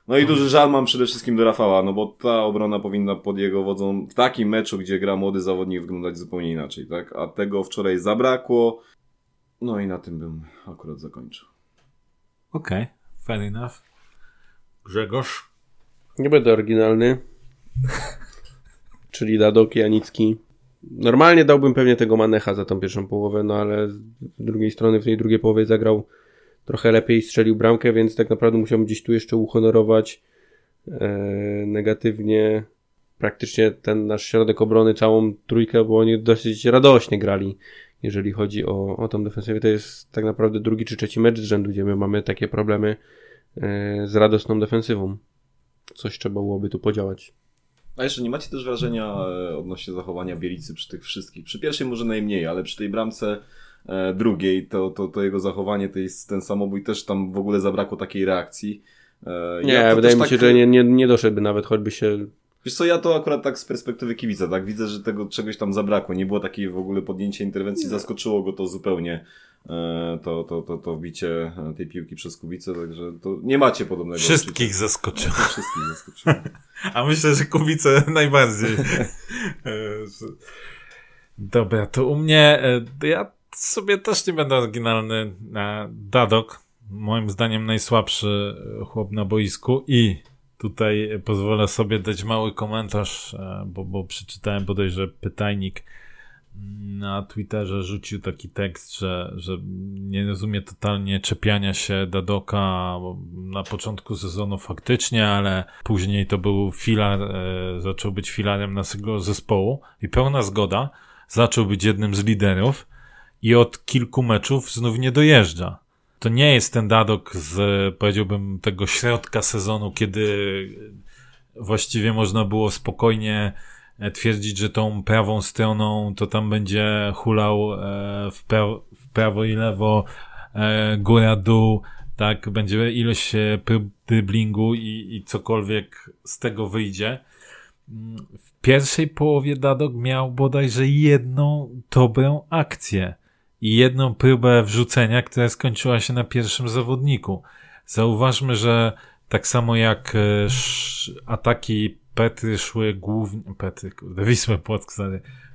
No i duży żal mam przede wszystkim do Rafała, no bo ta obrona powinna pod jego wodzą w takim meczu, gdzie gra młody zawodnik wyglądać zupełnie inaczej, tak? A tego wczoraj zabrakło. No i na tym bym akurat zakończył. Okej, fair enough. Grzegorz? Nie będę oryginalny. Czyli Dadok, Janicki. Normalnie dałbym pewnie tego Manecha za tą pierwszą połowę, no ale z drugiej strony w tej drugiej połowie zagrał trochę lepiej, strzelił bramkę, więc tak naprawdę musiałbym gdzieś tu jeszcze uhonorować e, negatywnie praktycznie ten nasz środek obrony, całą trójkę, bo oni dosyć radośnie grali, jeżeli chodzi o, o tą defensywę. To jest tak naprawdę drugi czy trzeci mecz z rzędu, gdzie my mamy takie problemy e, z radosną defensywą. Coś trzeba byłoby tu podziałać. A jeszcze nie macie też wrażenia e, odnośnie zachowania Bielicy przy tych wszystkich? Przy pierwszej może najmniej, ale przy tej bramce drugiej to, to, to jego zachowanie, to jest ten samobój też tam w ogóle zabrakło takiej reakcji. E, Nie, ja wydaje mi się, tak- że nie, nie, nie doszedłby nawet, choćby się. Wiesz co, ja to akurat tak z perspektywy kibica, tak widzę, że tego czegoś tam zabrakło. Nie było takiej w ogóle podjęcia interwencji, zaskoczyło go to zupełnie. e, To, to, to, to wbicie e, tej piłki przez Kubicę, także to nie macie podobnego Wszystkich odczucia. zaskoczył. Wszystkich zaskoczyło. A myślę, że Kubice najbardziej e, Dobra, to u mnie, e, ja sobie też nie będę oryginalny. Dadok, moim zdaniem najsłabszy chłop na boisku. I tutaj pozwolę sobie dać mały komentarz, e, bo, bo przeczytałem bodajże pytajnik na Twitterze rzucił taki tekst, że, że nie rozumie totalnie czepiania się Dadoka na początku sezonu faktycznie, ale później to był filar, e, zaczął być filarem naszego zespołu. I pełna zgoda, zaczął być jednym z liderów i od kilku meczów znów nie dojeżdża. To nie jest ten Dadok z, powiedziałbym, tego środka sezonu, kiedy właściwie można było spokojnie E, twierdzić, że tą prawą stroną to tam będzie hulał e, w, pra w prawo i lewo, e, góra, dół, tak, będzie ilość driblingu i, i cokolwiek z tego wyjdzie. W pierwszej połowie Dadok miał bodajże jedną dobrą akcję i jedną próbę wrzucenia, która skończyła się na pierwszym zawodniku. Zauważmy, że tak samo jak ataki Petry szły głównie, Petry, Wisły Płock,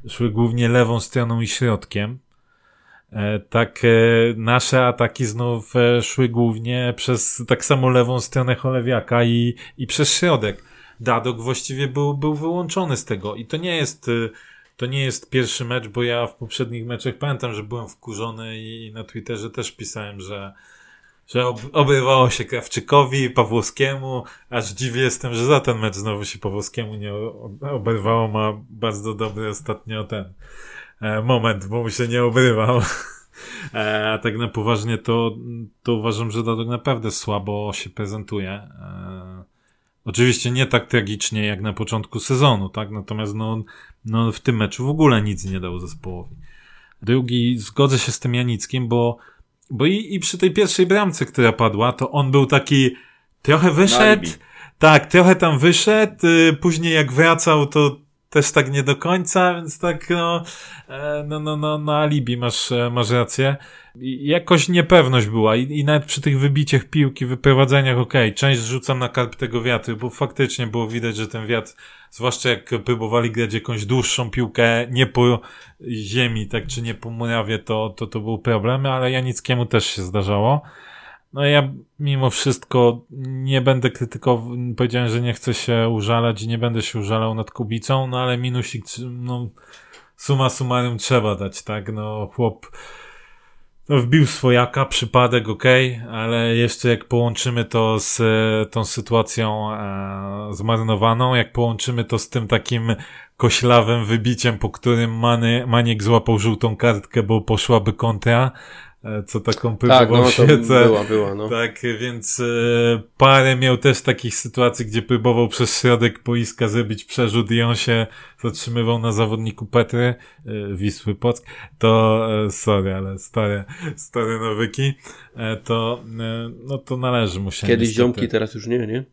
szły głównie lewą stroną i środkiem. E, tak e, nasze ataki znów e, szły głównie przez tak samo lewą stronę Cholewiaka i, i przez środek. Dadok właściwie był, był wyłączony z tego i to nie jest to nie jest pierwszy mecz, bo ja w poprzednich meczach pamiętam, że byłem wkurzony i na Twitterze też pisałem, że że ob obrywało się Krawczykowi, Pawłowskiemu, aż dziwię jestem, że za ten mecz znowu się Pawłowskiemu nie oberwało, ma bardzo dobry ostatnio ten e, moment, bo mu się nie obrywał. E, a tak na poważnie to, to uważam, że Dadok naprawdę słabo się prezentuje. Oczywiście nie tak tragicznie jak na początku sezonu, tak? Natomiast no, no w tym meczu w ogóle nic nie dał zespołowi. Drugi, zgodzę się z tym Janickim, bo bo i, i przy tej pierwszej bramce, która padła, to on był taki trochę wyszedł. Tak, trochę tam wyszedł. Y, później jak wracał, to też tak nie do końca, więc tak no, e, no, no, no, no alibi masz, e, masz rację. I jakoś niepewność była I, i nawet przy tych wybiciach piłki, wyprowadzeniach, okej, okay, część rzucam na karp tego wiatru, bo faktycznie było widać, że ten wiatr, zwłaszcza jak próbowali grać jakąś dłuższą piłkę nie po ziemi, tak, czy nie po murawie, to, to, to był problem, ale Janickiemu też się zdarzało. No ja mimo wszystko nie będę krytykował, powiedziałem, że nie chcę się użalać i nie będę się użalał nad Kubicą, no ale minusik, no suma summarum trzeba dać, tak, no chłop no, wbił swojaka, przypadek, ok, ale jeszcze jak połączymy to z tą sytuacją e, zmarnowaną, jak połączymy to z tym takim koślawym wybiciem, po którym Many, Maniek złapał żółtą kartkę, bo poszłaby kontra, co taką próbował tak, no, świecę. Była, była, no. Tak, więc e, parę miał też takich sytuacji, gdzie próbował przez środek boiska zrobić przerzut i on się zatrzymywał na zawodniku Petry, e, Wisły Płock, to e, sorry, ale stare, stare nawyki, e, to e, no to należy mu się Kiedyś niestety. ziomki, teraz już nie, nie?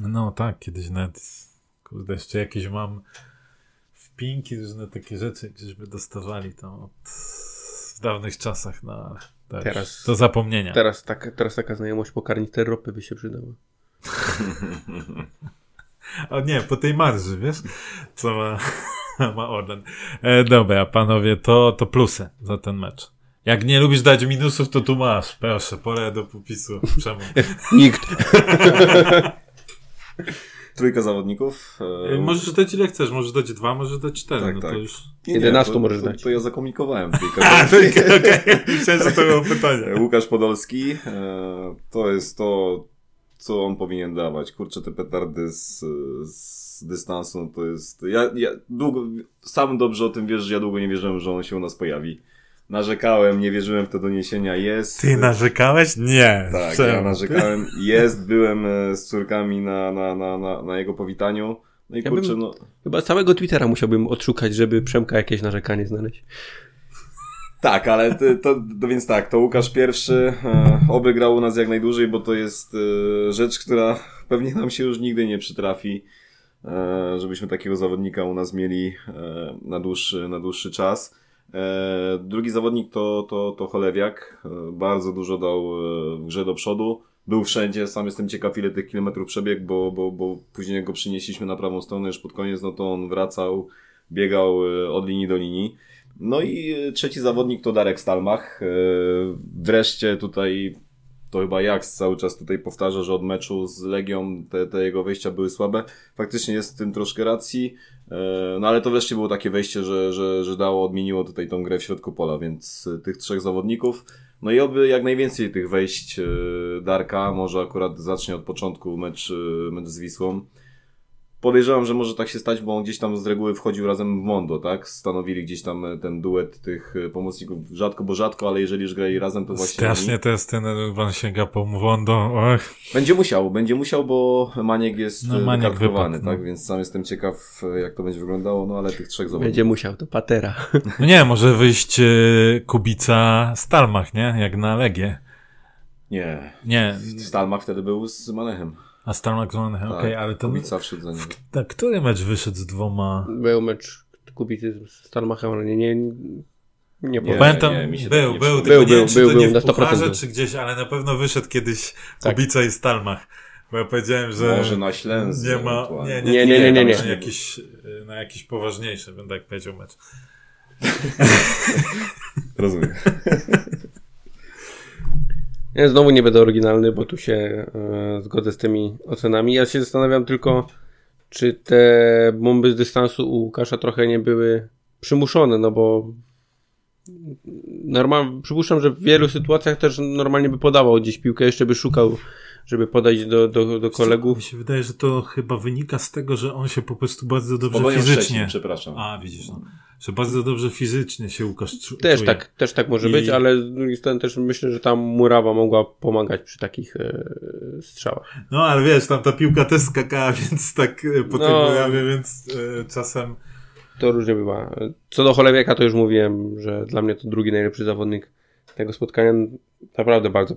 No tak, kiedyś nawet kurde, jeszcze jakieś mam wpinki, różne takie rzeczy, jakieśmy dostawali tam od w dawnych czasach, no teraz, do zapomnienia. Teraz, tak, teraz taka znajomość po karniter ropy by się przydała. o nie, po tej marży, wiesz, co ma, ma Orlen. E, dobra, panowie, to, to plusy za ten mecz. Jak nie lubisz dać minusów, to tu masz. Proszę, pole do popisu. Czemu? Nikt. Trójka zawodników. E... Możesz dać ile chcesz, możesz dać dwa, możesz dać cztery. Tak, no tak. to już... Nie, 11 to, możesz dać. To, ja zakomunikowałem trójkę. A, trójkę, okej. Okay. Myślałem, że to było pytanie. Łukasz Podolski, e, to jest to, co on powinien dawać. Kurczę, te petardy z, z dystansu, to jest... Ja, ja długo, sam dobrze o tym wiesz, że ja długo nie wierzyłem, że on się u nas pojawi. Narzekałem, nie wierzyłem w te doniesienia. Jest. Ty narzekałeś? Nie. Tak, Czemu? ja narzekałem. Jest, byłem e, z córkami na, na, na, na, na jego powitaniu. No i ja kurczę, no. Chyba całego Twittera musiałbym odszukać, żeby Przemka jakieś narzekanie znaleźć. Tak, ale to, to, to, więc tak, to Łukasz pierwszy e, oby grał u nas jak najdłużej, bo to jest e, rzecz, która pewnie nam się już nigdy nie przytrafi, e, żebyśmy takiego zawodnika u nas mieli na, dłuższy, na dłuższy czas. E, drugi zawodnik to, to, to Cholewiak. E, bardzo dużo dał e, w grze do przodu. Był wszędzie, sam jestem ciekaw ile tych kilometrów przebiegł, bo, bo, bo później go przynieśliśmy na prawą stronę już pod koniec, no to on wracał, biegał od linii do linii. No i trzeci zawodnik to Darek Stalmach. Wreszcie tutaj to chyba jak cały czas tutaj powtarza, że od meczu z Legią te, te jego wejścia były słabe. Faktycznie jest w tym troszkę racji, no ale to wreszcie było takie wejście, że, że, że dało, odmieniło tutaj tą grę w środku pola, więc tych trzech zawodników. No i oby jak najwięcej tych wejść Darka, może akurat zacznie od początku mecz, mecz z Wisłą podejrzewam, że może tak się stać, bo on gdzieś tam z reguły wchodził razem w Mondo, tak? Stanowili gdzieś tam e, ten duet tych e, pomocników rzadko, bo rzadko, ale jeżeli już grali razem, to właśnie. Strasznie to jest ten Van sięga po Mondo. Och. Będzie musiał, będzie musiał, bo Maniek jest no, Maniek wypadł, tak? No. Więc sam jestem ciekaw, jak to będzie wyglądało, no ale tych trzech zawodników. Będzie musiał, to patera. No nie, może wyjść e, Kubica Stalmach, nie? Jak na Legię. Nie. Nie. Stalmach wtedy był z Manechem. A Star Max tak, okej, okay, ale to... Kubica wszedł za nim. Tak, który mecz wyszedł z dwoma... Był mecz Kubicy z Stalmachem, ale nie, nie, nie, nie pamiętam. Nie, nie, był, był, był, był, był, czy był, to był, nie w pucharze, czy gdzieś, ale na pewno wyszedł kiedyś tak. Kubica i Stalmach. Bo ja powiedziałem, że. Może na Ślęsce. Nie ma. Nie, nie, nie, nie. nie, nie, nie. Jakiś, na jakiś poważniejszy, będę tak powiedział mecz. Rozumiem. Ja znowu nie będę oryginalny, bo tu się e, zgodzę z tymi ocenami. Ja się zastanawiam tylko, czy te bomby z dystansu u Łukasza trochę nie były przymuszone, no bo normal, przypuszczam, że w wielu sytuacjach też normalnie by podawał gdzieś piłkę, jeszcze by szukał, żeby podejść do, do, do kolegów. Mi się wydaje, że to chyba wynika z tego, że on się po prostu bardzo dobrze fizycznie... Przepraszam. A, widzisz, no że bardzo dobrze fizycznie się Łukasz czuje. Też tak, też tak może I... być, ale z drugiej strony też myślę, że tam Murawa mogła pomagać przy takich e, strzałach. No, ale wiesz, tam ta piłka też skakała, więc tak e, po no, tej Murawie, więc e, czasem... To różnie bywa. Co do Cholewiaka, to już mówiłem, że dla mnie to drugi najlepszy zawodnik tego spotkania. Naprawdę bardzo,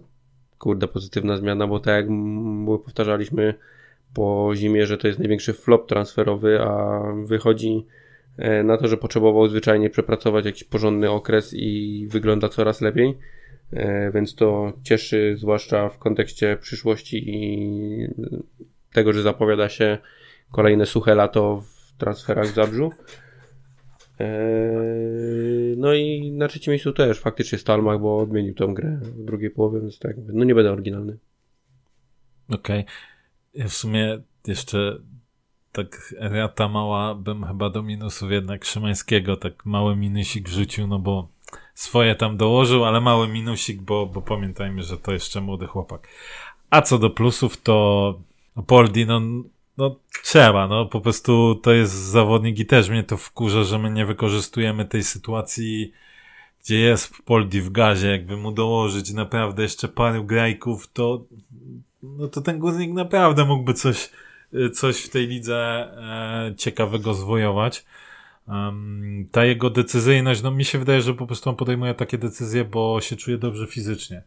kurde, pozytywna zmiana, bo tak jak powtarzaliśmy po zimie, że to jest największy flop transferowy, a wychodzi E, na to, że potrzebował zwyczajnie przepracować jakiś porządny okres i wygląda coraz lepiej. E, więc to cieszy, zwłaszcza w kontekście przyszłości i tego, że zapowiada się kolejne suche lato w transferach w Zabrzu. E, no i na trzecim miejscu też faktycznie Stalmach, bo odmienił tą grę w drugiej połowie, więc tak, no nie będę oryginalny. Okej. Okay. W sumie jeszcze tak rata mała bym chyba do minusów jednak Szymańskiego, tak mały minusik wrzucił, no bo swoje tam dołożył, ale mały minusik, bo, bo pamiętajmy, że to jeszcze młody chłopak. A co do plusów, to Poldi, no, no trzeba, no po prostu to jest zawodnik i też mnie to wkurza, że my nie wykorzystujemy tej sytuacji, gdzie jest Poldi w gazie, jakby mu dołożyć naprawdę jeszcze paru grajków, to no to ten górnik naprawdę mógłby coś Y, coś w tej lidze e, ciekawego zwojować. Um, ta jego decyzyjność, no mi się wydaje, że po prostu on podejmuje takie decyzje, bo się czuje dobrze fizycznie.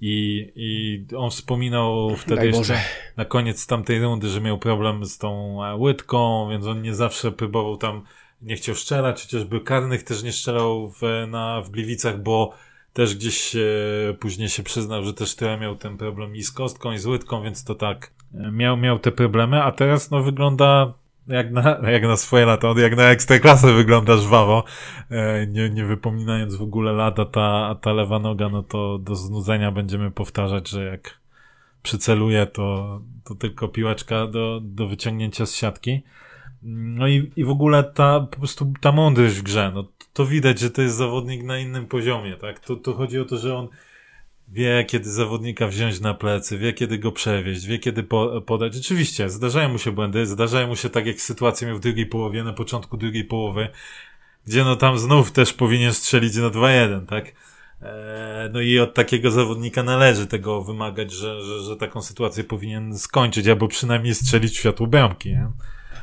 I, i on wspominał wtedy jeszcze na koniec tamtej rundy, że miał problem z tą e, łydką, więc on nie zawsze próbował tam, nie chciał strzelać, chociażby karnych też nie strzelał w, na, w Gliwicach, bo też gdzieś e, później się przyznał, że też tyle miał ten problem i z kostką, i z łydką, więc to tak e, miał, miał te problemy, a teraz no wygląda jak na, jak na swoje lata, jak na ekstraklasę wygląda żwawo, e, nie, nie wypominając w ogóle lata, ta, ta lewa noga, no to do znudzenia będziemy powtarzać, że jak przyceluje, to, to tylko piłeczka do, do wyciągnięcia z siatki. No i, i w ogóle ta, po prostu ta mądrość w grze, no to widać, że to jest zawodnik na innym poziomie, tak? To, to chodzi o to, że on wie, kiedy zawodnika wziąć na plecy, wie, kiedy go przewieźć, wie, kiedy po, podać. Oczywiście, zdarzają mu się błędy, zdarzają mu się tak, jak sytuacja miał w drugiej połowie, na początku drugiej połowy, gdzie no tam znów też powinien strzelić na 2-1, tak? Eee, no i od takiego zawodnika należy tego wymagać, że, że, że taką sytuację powinien skończyć, albo przynajmniej strzelić w światło bramki, nie?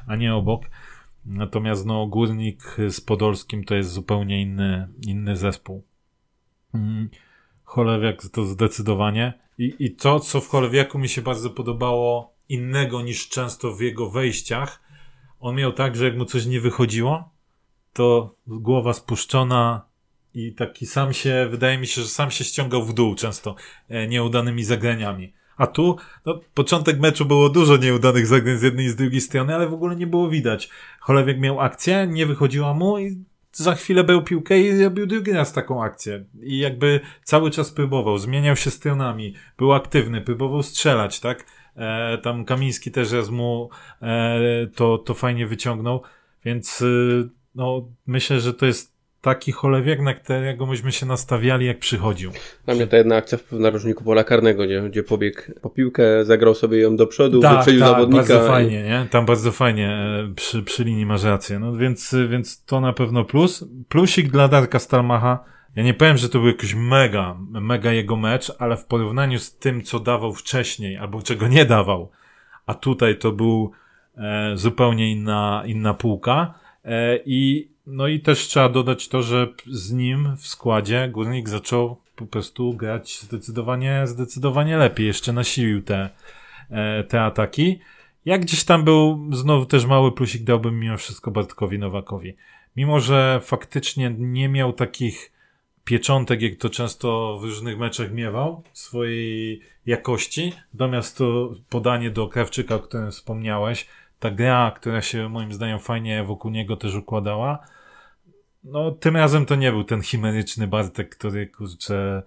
a nie obok. Natomiast no, Górnik z Podolskim to jest zupełnie inny, inny zespół. Mm, Cholewiak to zdecydowanie. I, I to, co w Cholewiaku mi się bardzo podobało, innego niż często w jego wejściach, on miał tak, że jak mu coś nie wychodziło, to głowa spuszczona i taki sam się, wydaje mi się, że sam się ściągał w dół często e, nieudanymi zagraniami. A tu, no, początek meczu było dużo nieudanych zagrań z jednej i z drugiej strony, ale w ogóle nie było widać. Cholewiek miał akcję, nie wychodziła mu i za chwilę był piłkę i robił drugi raz taką akcję. I jakby cały czas próbował, zmieniał się stronami, był aktywny, próbował strzelać, tak? E, tam Kamiński też raz mu e, to, to fajnie wyciągnął, więc y, no, myślę, że to jest taki cholewiek, na którego myśmy się nastawiali, jak przychodził. Dla mnie ta jedna akcja w narożniku pola karnego, gdzie, gdzie pobiegł po piłkę, zagrał sobie ją do przodu, tak, wyprzedził tak, zawodnika. bardzo fajnie, nie? Tam bardzo fajnie e, przy, przy linii masz rację. No więc, więc to na pewno plus. Plusik dla Darka Stalmacha. Ja nie powiem, że to był jakiś mega, mega jego mecz, ale w porównaniu z tym, co dawał wcześniej, albo czego nie dawał, a tutaj to był e, zupełnie inna, inna półka. E, I no i też trzeba dodać to, że z nim w składzie Górnik zaczął po prostu grać zdecydowanie, zdecydowanie lepiej. Jeszcze nasilił te, e, te ataki. Jak gdzieś tam był, znowu też mały plusik dałbym mimo wszystko Bartkowi Nowakowi. Mimo, że faktycznie nie miał takich pieczątek, jak to często w różnych meczach miewał, swojej jakości, natomiast to podanie do Krawczyka, o którym wspomniałeś, ta gra, która się moim zdaniem fajnie wokół niego też układała, no, tym razem to nie był ten chimeryczny Bartek, który, kurczę,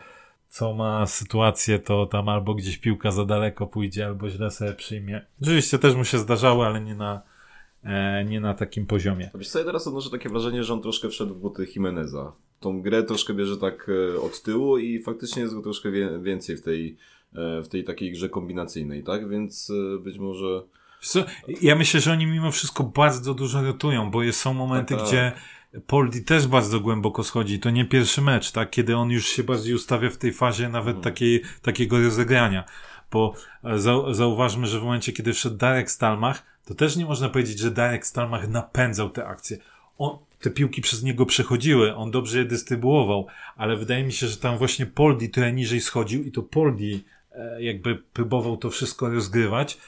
co ma sytuację, to tam albo gdzieś piłka za daleko pójdzie, albo źle sobie przyjmie. Oczywiście też mu się zdarzało, ale nie na, e, nie na takim poziomie. Wiesz co, ja teraz odnoszę takie wrażenie, że on troszkę wszedł w buty Jimeneza. Tą grę troszkę bierze tak e, od tyłu i faktycznie jest go troszkę wie, więcej w tej, e, w tej takiej grze kombinacyjnej, tak? Więc e, być może... Ja myślę, że oni mimo wszystko bardzo dużo rotują, bo są momenty, tak, tak. gdzie Poldi też bardzo głęboko schodzi. To nie pierwszy mecz, tak? Kiedy on już się bardziej ustawia w tej fazie nawet mhm. takiej, takiego rozegrania. Bo e, zauważmy, że w momencie, kiedy wszedł Darek Stalmach, to też nie można powiedzieć, że Darek Stalmach napędzał te akcje. On, te piłki przez niego przechodziły, on dobrze je dystrybuował, ale wydaje mi się, że tam właśnie Poldi trochę niżej schodził i to Poldi e, jakby próbował to wszystko rozgrywać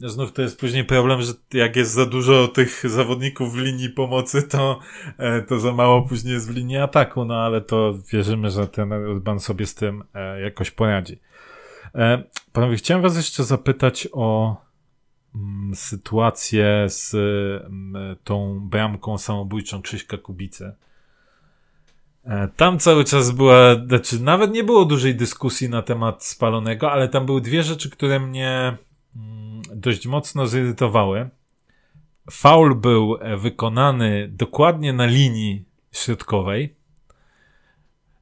Znów to jest później problem, że jak jest za dużo tych zawodników w linii pomocy, to, e, to za mało później jest w linii ataku, no ale to wierzymy, że ten Urban sobie z tym e, jakoś poradzi. E, panowie, chciałem was jeszcze zapytać o mm, sytuację z mm, tą bramką samobójczą Krzyśka Kubicy. Tam cały czas była, znaczy nawet nie było dużej dyskusji na temat spalonego, ale tam były dwie rzeczy, które mnie dość mocno zirytowały. Faul był e, wykonany dokładnie na linii środkowej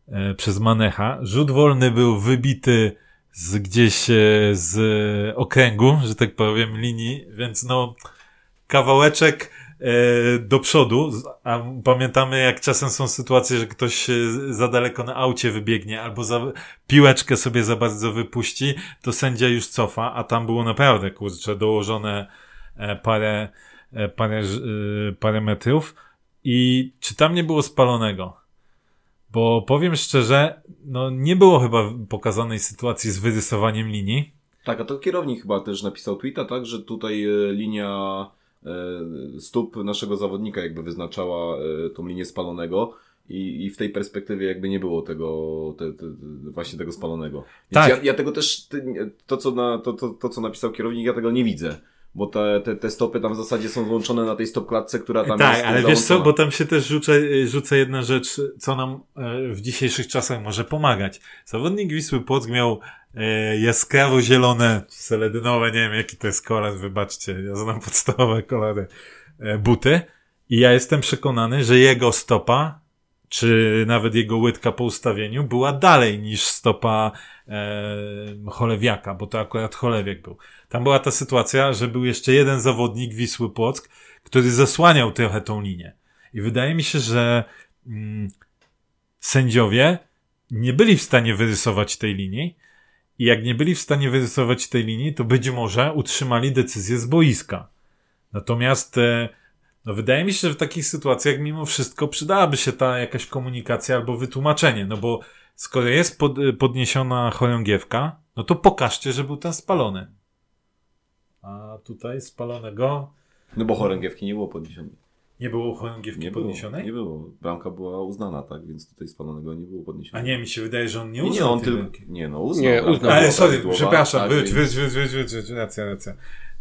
e, przez Manecha. Rzut wolny był wybity z gdzieś e, z okręgu, że tak powiem, linii, więc no kawałeczek do przodu, a pamiętamy jak czasem są sytuacje, że ktoś za daleko na aucie wybiegnie albo za piłeczkę sobie za bardzo wypuści, to sędzia już cofa, a tam było naprawdę, kurczę, dołożone e, parę, e, parę, e, parę metrów i czy tam nie było spalonego? Bo powiem szczerze, no nie było chyba pokazanej sytuacji z wyrysowaniem linii. Tak, a to kierownik chyba też napisał tweeta, tak, że tutaj linia E, stóp naszego zawodnika jakby wyznaczała e, tą linię spalonego. I, I w tej perspektywie jakby nie było tego, te, te, właśnie tego spalonego. Więc tak. ja, ja tego też, to co, na, to, to, to co napisał kierownik, ja tego nie widzę bo te, te, te stopy tam w zasadzie są włączone na tej stopklatce, która tam tak, jest ale wiesz co, bo tam się też rzuca, rzuca jedna rzecz, co nam e, w dzisiejszych czasach może pomagać. Zawodnik Wisły Płock miał e, jaskrawo zielone, seledynowe, nie wiem jaki to jest kolor, wybaczcie, ja znam podstawowe kolory, e, buty i ja jestem przekonany, że jego stopa czy nawet jego łydka po ustawieniu była dalej niż stopa Cholewiaka, bo to akurat Cholewiak był. Tam była ta sytuacja, że był jeszcze jeden zawodnik Wisły Płock, który zasłaniał trochę tą linię. I wydaje mi się, że mm, sędziowie nie byli w stanie wyrysować tej linii. I jak nie byli w stanie wyrysować tej linii, to być może utrzymali decyzję z boiska. Natomiast e, no wydaje mi się, że w takich sytuacjach mimo wszystko przydałaby się ta jakaś komunikacja albo wytłumaczenie, no bo skoro jest pod, podniesiona chorągiewka, no to pokażcie, że był ten spalony. A tutaj spalonego... No bo chorągiewki nie było podniesionej. Nie było chorągiewki Nie było, podniesionej? nie było. Bramka była uznana, tak, więc tutaj spalonego nie było A podniesionego. nie, mi się wydaje, że on nie nie, uznał nie, on tej tylko, nie no, uznał. Nie, uznał. Ale sorry, prawidłowa, przepraszam, tak, wyjdź, więc- wyjdź, wyjdź, wyjdź, wyjdź, racja, racja.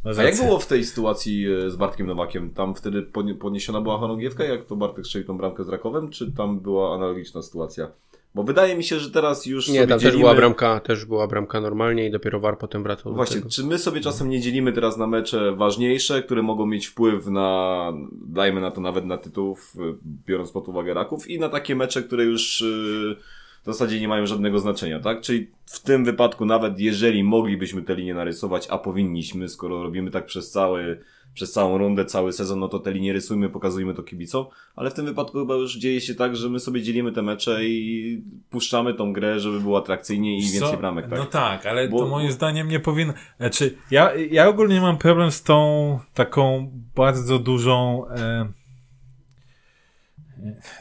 Masz A jak było w tej sytuacji e, z Bartkiem Nowakiem? Tam wtedy poniesiona była chorągiewka, jak to Bartek strzelił tą bramkę z Rakowem, czy tam była analogiczna sytuacja? Bo wydaje mi się, że teraz już Nie, tam dzielimy... też była bramka, też była bramka normalnie i dopiero VAR potem wracał Właśnie, czy my sobie czasem nie dzielimy teraz na mecze ważniejsze, które mogą mieć wpływ na, dajmy na to nawet na tytułów, y, biorąc pod uwagę Raków, i na takie mecze, które już y, w zasadzie nie mają żadnego znaczenia, tak? Czyli w tym wypadku nawet jeżeli moglibyśmy te linie narysować, a powinniśmy, skoro robimy tak przez cały, przez całą rundę, cały sezon, no to te linie rysujmy, pokazujmy to kibicom, ale w tym wypadku chyba już dzieje się tak, że my sobie dzielimy te mecze i puszczamy tą grę, żeby było atrakcyjniej i więcej co? bramek, tak? No tak, ale Bo- to moim zdaniem nie powinno. Znaczy, ja, ja ogólnie mam problem z tą taką bardzo dużą. E,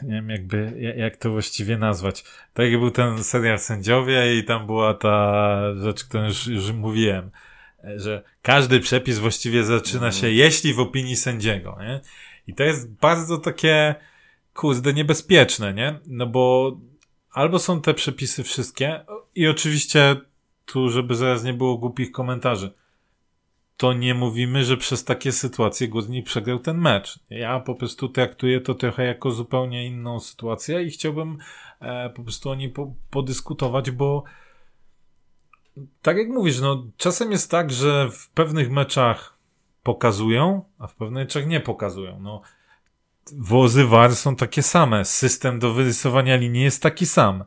nie wiem, jakby, ja- jak to właściwie nazwać. Tak jak był ten serial Sędziowie i tam była ta rzecz, którą już, już mówiłem, że każdy przepis właściwie zaczyna się, jeśli w opinii sędziego, nie? I to jest bardzo takie, kurde, niebezpieczne, nie? No bo albo są te przepisy wszystkie i oczywiście tu, żeby zaraz nie było głupich komentarzy, to nie mówimy, że przez takie sytuacje Górnik przegrał ten mecz. Ja po prostu traktuję to trochę jako zupełnie inną sytuację i chciałbym e, po prostu o niej po, podyskutować, bo tak jak mówisz, no czasem jest tak, że w pewnych meczach pokazują, a w pewnych meczach nie pokazują. No, wozy VAR są takie same. System do wyrysowania linii jest taki sam.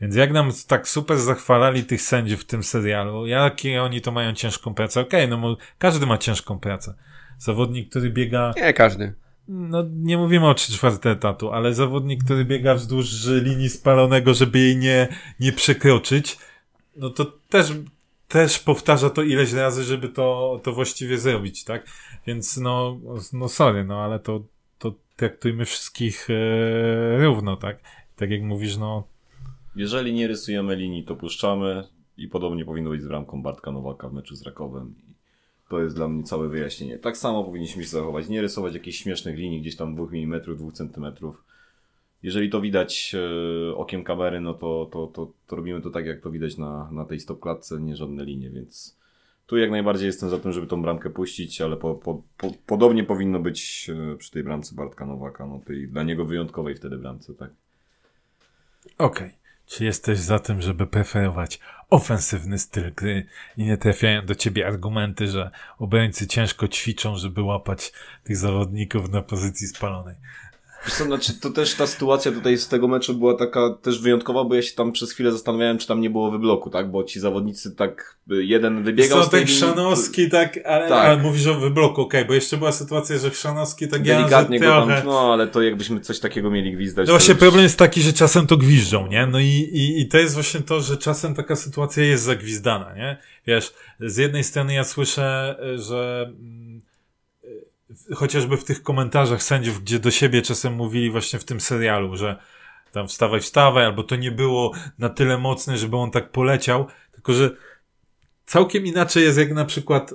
Więc jak nam tak super zachwalali tych sędziów w tym serialu, jakie oni to mają ciężką pracę? Okej, no mo- każdy ma ciężką pracę. Zawodnik, który biega, Nie, każdy. no nie mówimy o 3 czwarte etatu, ale zawodnik, który biega wzdłuż linii spalonego, żeby jej nie, nie przekroczyć, no to też, też powtarza to ileś razy, żeby to, to właściwie zrobić, tak? Więc no, no sorry, no ale to, to traktujmy wszystkich e, równo, tak? Tak jak mówisz, no Jeżeli nie rysujemy linii, to puszczamy i podobnie powinno być z bramką Bartka Nowaka w meczu z Rakowem. To jest dla mnie całe wyjaśnienie. Tak samo powinniśmy się zachować. Nie rysować jakichś śmiesznych linii gdzieś tam 2 mm, 2 cm. Jeżeli to widać e, okiem kamery, no to, to, to, to robimy to tak, jak to widać na, na tej stopklatce, nie żadne linie, więc tu jak najbardziej jestem za tym, żeby tą bramkę puścić, ale po, po, po, podobnie powinno być e, przy tej bramce Bartka Nowaka, no tej dla niego wyjątkowej wtedy bramce, tak. Okej. Czy jesteś za tym, żeby preferować ofensywny styl gry i nie trafiają do ciebie argumenty, że obrońcy ciężko ćwiczą, żeby łapać tych zawodników na pozycji spalonej? Co, znaczy, to też ta sytuacja tutaj z tego meczu była taka też wyjątkowa, bo ja się tam przez chwilę zastanawiałem, czy tam nie było wybloku, tak? Bo ci zawodnicy tak, y, jeden wybiegał Co z tej ten linii, Chrzanowski, tak, ale, Tak. ale mówisz o wybloku, okej, bo jeszcze była sytuacja, że Chrzanowski tak delikatnie ja, go że tam, trochę... no ale to jakbyśmy coś takiego mieli gwizdać. No właśnie już- problem jest taki, że czasem to gwiżdżą, nie? No i, i, i to jest właśnie to, że czasem taka sytuacja jest zagwizdana, nie? Wiesz, z jednej strony ja słyszę, y, że mm, chociażby w tych komentarzach sędziów, gdzie do siebie czasem mówili właśnie w tym serialu, że tam wstawaj, wstawaj, albo to nie było na tyle mocne, żeby on tak poleciał, tylko że całkiem inaczej jest jak na przykład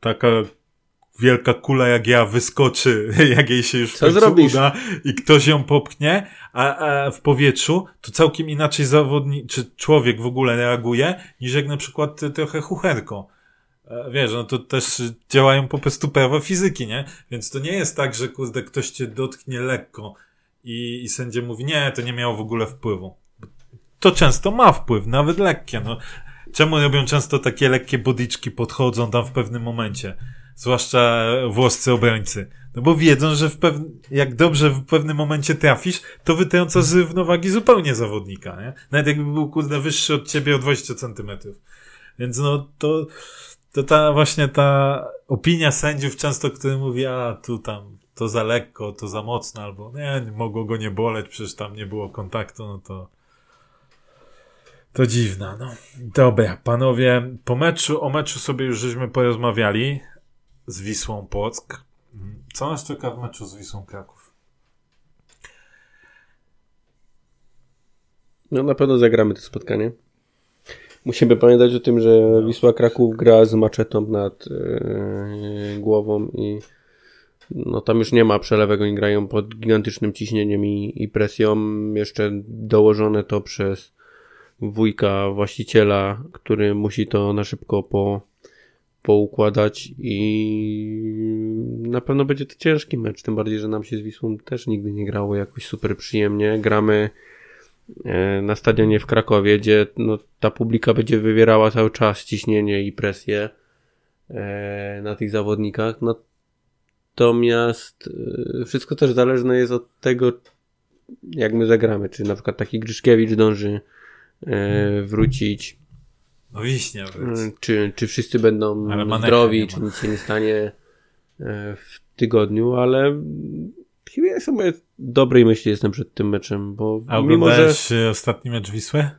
taka wielka kula jak ja wyskoczy, jak jej się już Co zrobisz? uda i ktoś ją popchnie, a, a w powietrzu, to całkiem inaczej zawodnik, czy człowiek w ogóle reaguje, niż jak na przykład trochę chucherko. E, Wiesz, no to też działają po prostu prawa fizyki, nie? Więc to nie jest tak, że kurde, ktoś cię dotknie lekko i, i sędzia mówi, nie, to nie miało w ogóle wpływu. To często ma wpływ, nawet lekkie, no. Czemu robią często takie lekkie bodiczki, podchodzą tam w pewnym momencie? Zwłaszcza włoscy obrońcy. No bo wiedzą, że w pew... jak dobrze w pewnym momencie trafisz, to wytrącasz z równowagi zupełnie zawodnika, nie? Nawet jakby był kurde wyższy od ciebie o 20 centymetrów. Więc no to, to ta właśnie ta opinia sędziów często, który mówi, a tu tam to za lekko, to za mocno, albo nie, mogło go nie boleć, przecież tam nie było kontaktu, no to to dziwna, no. Dobra, panowie, po meczu, o meczu sobie już żeśmy porozmawiali z Wisłą Płock. Co nas czeka w meczu z Wisłą Kraków? No na pewno zagramy to spotkanie. Musimy pamiętać o tym, że Wisła Kraków gra z maczetą nad e, głową i no tam już nie ma przelewek, oni grają pod gigantycznym ciśnieniem i, i presją. Jeszcze dołożone to przez wujka właściciela, który musi to na szybko po, poukładać i na pewno będzie to ciężki mecz, tym bardziej, że nam się z Wisłą też nigdy nie grało jakoś super przyjemnie. Gramy na stadionie w Krakowie, gdzie no, ta publika będzie wywierała cały czas ciśnienie i presję e, na tych zawodnikach. Natomiast e, wszystko też zależne jest od tego, jak my zagramy. Czy na przykład taki Grzyszkiewicz dąży wrócić no wiśnie. Czy, czy wszyscy będą zdrowi, czy nic się nie stanie e, w tygodniu, ale chyba sobie dobrej myśli jestem przed tym meczem, bo A mimo, że... ostatni mecz Wisły?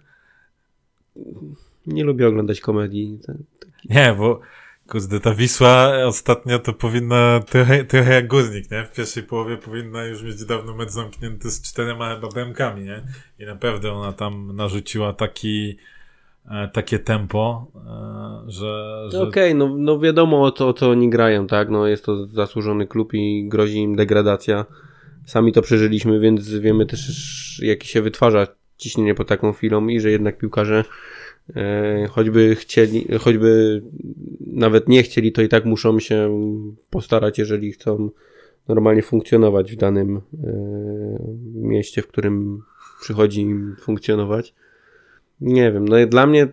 Nie lubię oglądać komedii. Taki... Nie, bo kurde, ta Wisła ostatnio to powinna trochę, trochę jak Górnik, nie? W pierwszej połowie powinna już mieć dawno mecz zamknięty z czterema bramkami, nie? I naprawdę ona tam narzuciła taki E, takie tempo, e, że... że... Okej, okay, no, no wiadomo o co, o co oni grają, tak? No jest to zasłużony klub i grozi im degradacja. Sami to przeżyliśmy, więc wiemy też, jakie się wytwarza ciśnienie po taką chwilą i że jednak piłkarze e, choćby chcieli, choćby nawet nie chcieli, to i tak muszą się postarać, jeżeli chcą normalnie funkcjonować w danym e, mieście, w którym przychodzi im funkcjonować. Nie wiem, no dla mnie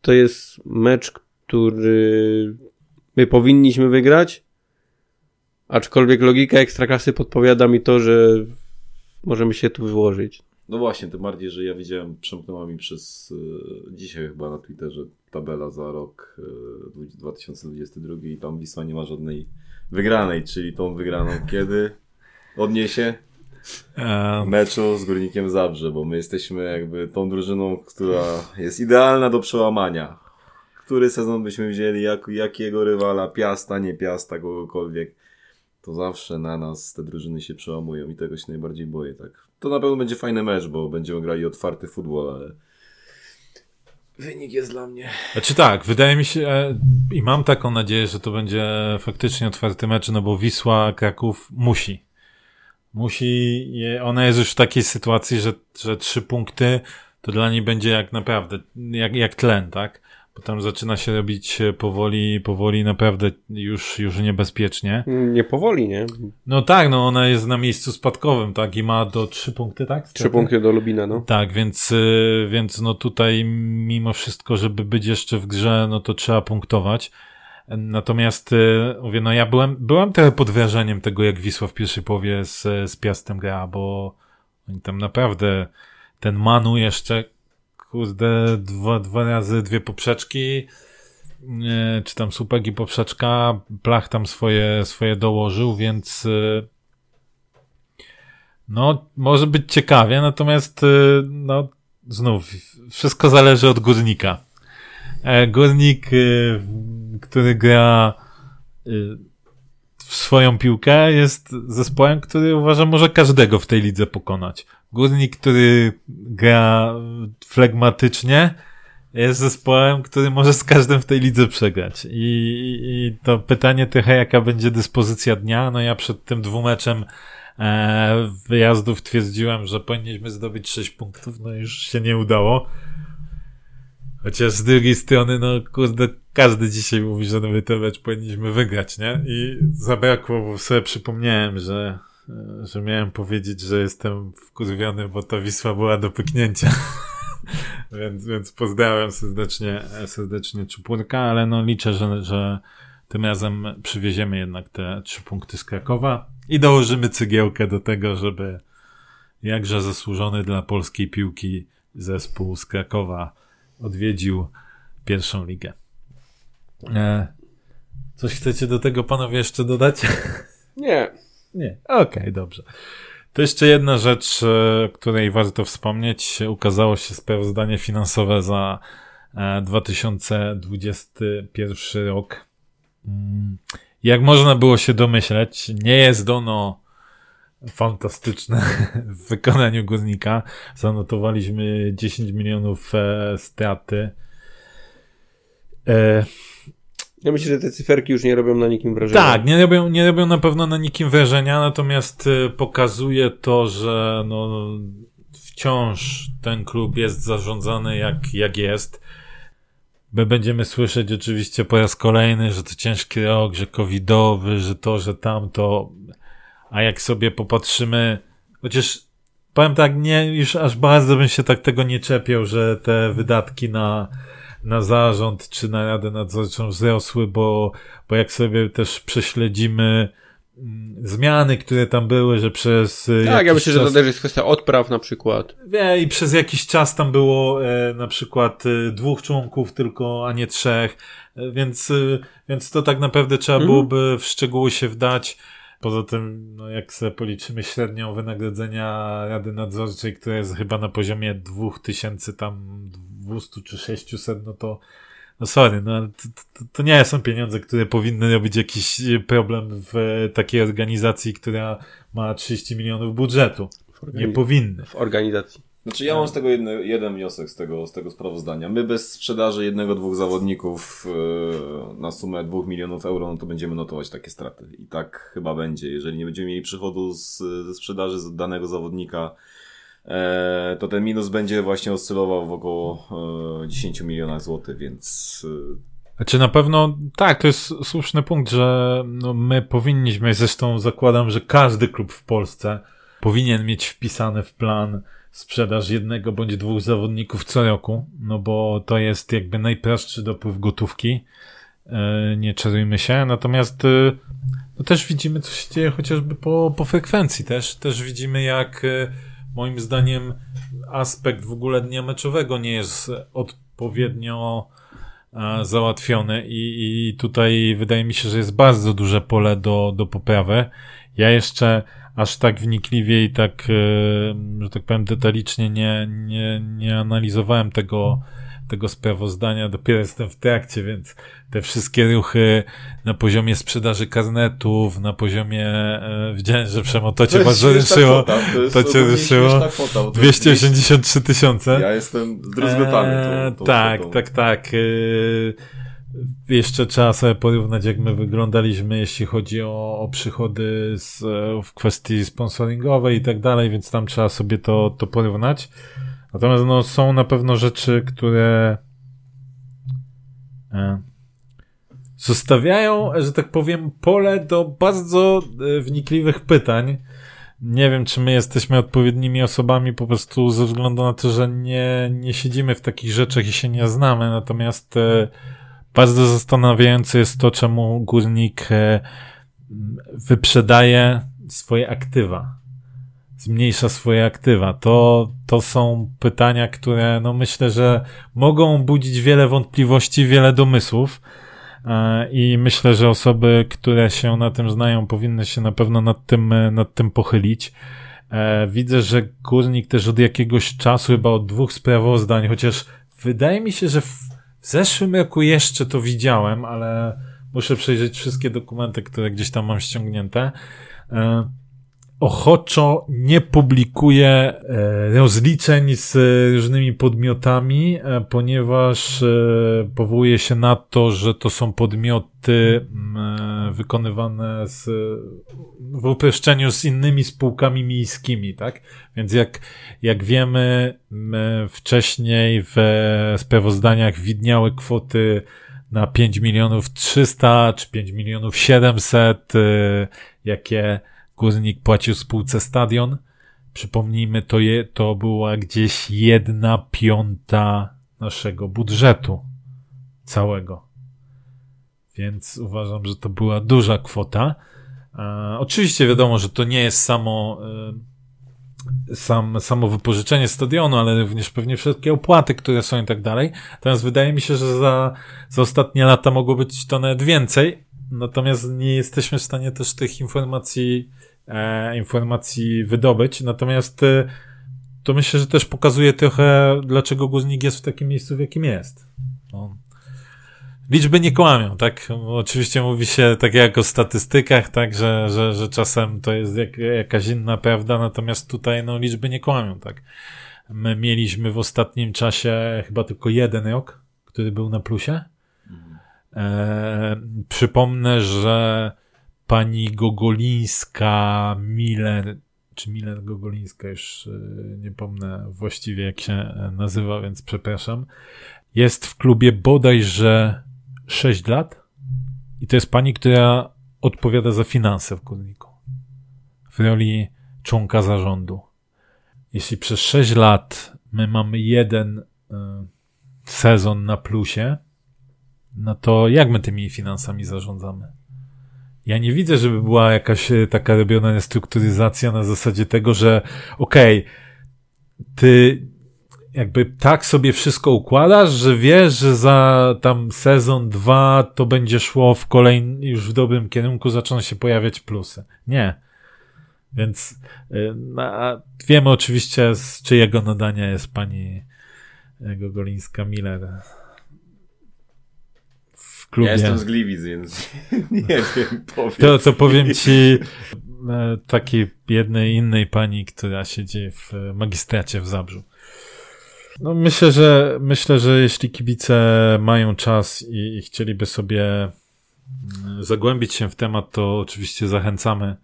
to jest mecz, który my powinniśmy wygrać, aczkolwiek logika ekstraklasy podpowiada mi to, że możemy się tu wyłożyć. No właśnie, tym bardziej, że ja widziałem, przemknęła mi przez y, dzisiaj chyba na Twitterze tabela za rok y, 2022 i tam Wisła nie ma żadnej wygranej, czyli tą wygraną kiedy odniesie? meczu z Górnikiem Zabrze, bo my jesteśmy jakby tą drużyną, która jest idealna do przełamania. Który sezon byśmy wzięli, jak, jakiego rywala, Piasta, nie Piasta, kogokolwiek, to zawsze na nas te drużyny się przełamują i tego się najbardziej boję, tak. To na pewno będzie fajny mecz, bo będziemy grali otwarty futbol, ale wynik jest dla mnie. Znaczy tak, wydaje mi się e, i mam taką nadzieję, że to będzie faktycznie otwarty mecz, no bo Wisła Kraków musi Musi, je, ona jest już w takiej sytuacji, że, że trzy punkty to dla niej będzie jak naprawdę, jak, jak tlen, tak? Bo tam zaczyna się robić powoli, powoli naprawdę już, już niebezpiecznie. Nie powoli, nie? No tak, no ona jest na miejscu spadkowym, tak? I ma do trzy punkty, tak? Trzy punkty do Lubina, no. Tak, więc, y, więc no tutaj mimo wszystko, żeby być jeszcze w grze, no to trzeba punktować. Natomiast y, mówię, no ja byłem, byłem trochę pod wrażeniem tego, jak Wisła w pierwszej połowie z, z Piastem gra, bo oni tam naprawdę ten Manu jeszcze, kurde, dwa, dwa razy dwie poprzeczki, y, czy tam słupek i poprzeczka, Plach tam swoje, swoje dołożył, więc y, no, może być ciekawie, natomiast no, znów, wszystko zależy od górnika. E, górnik który gra y, w swoją piłkę, jest zespołem, który uważam może każdego w tej lidze pokonać. Górnik, który gra flegmatycznie, jest zespołem, który może z każdym w tej lidze przegrać. I, i to pytanie trochę, jaka będzie dyspozycja dnia. No ja przed tym dwumeczem e, wyjazdów twierdziłem, że powinniśmy zdobyć 6 punktów, no już się nie udało. Chociaż z drugiej strony, no kurde, każdy dzisiaj mówi, że nowy ten mecz powinniśmy wygrać, nie? I zabrakło, bo sobie przypomniałem, że, że miałem powiedzieć, że jestem wkurwiony, bo ta Wisła była do pyknięcia. więc, więc pozdrawiam serdecznie, serdecznie Czupurka, ale no liczę, że, że tym razem przywieziemy jednak te trzy punkty z Krakowa i dołożymy cygiełkę do tego, żeby jakże zasłużony dla polskiej piłki zespół z Krakowa odwiedził pierwszą ligę. E, coś chcecie do tego panowie jeszcze dodać? Nie. Nie. Okej, okay, dobrze. To jeszcze jedna rzecz, o e, której warto wspomnieć. Ukazało się sprawozdanie finansowe za 2021 e, rok. Mm, jak można było się domyśleć, nie jest ono fantastyczne w wykonaniu górnika. Zanotowaliśmy 10 milionów straty. Ja myślę, że te cyferki już nie robią na nikim wrażenia. Tak, nie robią, nie robią na pewno na nikim wrażenia, natomiast y, pokazuje to, że no, wciąż ten klub jest zarządzany jak, jak jest. My będziemy słyszeć oczywiście po raz kolejny, że to ciężki rok, że covidowy, że to, że tamto. A jak sobie popatrzymy, chociaż powiem tak, nie, już aż bardzo bym się tak tego nie czepiał, że te wydatki na, na zarząd czy na radę nadzorczą wzrosły, bo, bo jak sobie też prześledzimy mm, zmiany, które tam były, że przez. y, Tak, ja myślę, że czas... to też jest kwestia odpraw na przykład. Wie, i przez jakiś czas tam było e, na przykład e, dwóch członków tylko, a nie trzech, e, więc, e, więc to tak naprawdę trzeba Mhm. byłoby w szczegóły się wdać. Poza tym, no jak sobie policzymy średnią wynagrodzenia Rady Nadzorczej, która jest chyba na poziomie 2000 tam 200 czy 600, no to no sorry, no ale to, to, to nie są pieniądze, które powinny robić jakiś problem w takiej organizacji, która ma 30 milionów budżetu. Nie powinny. w organizacji. Znaczy ja mam z tego jedno, jeden wniosek z tego, z tego sprawozdania. My bez sprzedaży jednego, dwóch zawodników yy, na sumę dwóch milionów euro, no to będziemy notować takie straty. I tak chyba będzie. Jeżeli nie będziemy mieli przychodu z, ze sprzedaży z danego zawodnika, e, to ten minus będzie właśnie oscylował w około e, 10 milionach złotych, więc e, Znaczy na pewno, tak, to jest słuszny punkt, że no, my powinniśmy, zresztą zakładam, że każdy klub w Polsce powinien mieć wpisane w plan sprzedaż jednego bądź dwóch zawodników co roku, no bo to jest jakby najprostszy dopływ gotówki, e, nie czarujmy się, natomiast e, no też widzimy, co się dzieje chociażby po, po frekwencji też, też widzimy jak e, moim zdaniem aspekt w ogóle dnia meczowego nie jest odpowiednio załatwione i, i tutaj wydaje mi się, że jest bardzo duże pole do, do poprawy. Ja jeszcze aż tak wnikliwie i tak, e, że tak powiem, detalicznie nie, nie, nie analizowałem tego, tego sprawozdania. Dopiero jestem w trakcie, więc te wszystkie ruchy na poziomie sprzedaży karnetów, na poziomie, e, widziałem, że Przemo, to cię bardzo ruszyło. kwota, to, jest To cię ruszyło. śmieszna kwota, bo to jest 283 tysiące. Ja jestem zdruzgotany Eee, tak, kwotą. tak, tak. Jeszcze trzeba sobie porównać, jak my wyglądaliśmy, jeśli chodzi o, o przychody z, w kwestii sponsoringowej i tak dalej, więc tam trzeba sobie to, to porównać. Natomiast no, są na pewno rzeczy, które e, zostawiają, że tak powiem, pole do bardzo e, wnikliwych pytań. Nie wiem, czy my jesteśmy odpowiednimi osobami po prostu ze względu na to, że nie, nie siedzimy w takich rzeczach i się nie znamy. Natomiast e, bardzo zastanawiające jest to, czemu górnik e, wyprzedaje swoje aktywa. Zmniejsza swoje aktywa. To, to są pytania, które no myślę, że mogą budzić wiele wątpliwości, wiele domysłów. E, I myślę, że osoby, które się na tym znają, powinny się na pewno nad tym, e, nad tym pochylić. Widzę, że górnik też od jakiegoś czasu, chyba od dwóch sprawozdań, chociaż wydaje mi się, że w zeszłym roku jeszcze to widziałem, ale muszę przejrzeć wszystkie dokumenty, które gdzieś tam mam ściągnięte. Ochoczo nie publikuje rozliczeń z różnymi podmiotami, e, ponieważ e, powołuje się na to, że to są podmioty m, e, wykonywane z, w uproszczeniu z innymi spółkami miejskimi, tak? Więc jak, jak wiemy, wcześniej w sprawozdaniach widniały kwoty na 5 milionów 300 czy 5 milionów 700, e, jakie Górnik płacił spółce stadion. Przypomnijmy, to, je, to była gdzieś jedna piąta naszego budżetu całego. Więc uważam, że to była duża kwota. E, oczywiście wiadomo, że to nie jest samo, e, sam, samo wypożyczenie stadionu, ale również pewnie wszystkie opłaty, które są i tak dalej. Natomiast wydaje mi się, że za, za ostatnie lata mogło być to nawet więcej. Natomiast nie jesteśmy w stanie też tych informacji, e, informacji wydobyć. Natomiast e, to myślę, że też pokazuje trochę, dlaczego Guznik jest w takim miejscu, w jakim jest. No. Liczby nie kłamią, tak? Oczywiście mówi się tak jak o statystykach, tak, że, że, że czasem to jest jak, jakaś inna prawda, natomiast tutaj no, liczby nie kłamią, tak? My mieliśmy w ostatnim czasie chyba tylko jeden rok, który był na plusie. E, przypomnę, że pani Gogolińska, Miller, czy Miller Gogolińska, już e, nie pomnę właściwie jak się nazywa, więc przepraszam, jest w klubie bodajże 6 lat i to jest pani, która odpowiada za finanse w Górniku. W roli członka zarządu. Jeśli przez 6 lat my mamy jeden sezon na plusie, no to jak my tymi finansami zarządzamy? Ja nie widzę, żeby była jakaś e, taka robiona restrukturyzacja na zasadzie tego, że okej, okay, ty jakby tak sobie wszystko układasz, że wiesz, że za tam sezon dwa to będzie szło w kolejnym, już w dobrym kierunku zaczną się pojawiać plusy. Nie. Więc y, na, wiemy oczywiście z czyjego nadania jest pani Gogolińska-Miller w klubie. Ja jestem z Gliwic, więc nie wiem, powiem. To, co powiem ci e, takiej jednej innej pani, która siedzi w magistracie w Zabrzu. No myślę, że myślę, że jeśli kibice mają czas i, i chcieliby sobie mm, zagłębić się w temat, to oczywiście zachęcamy.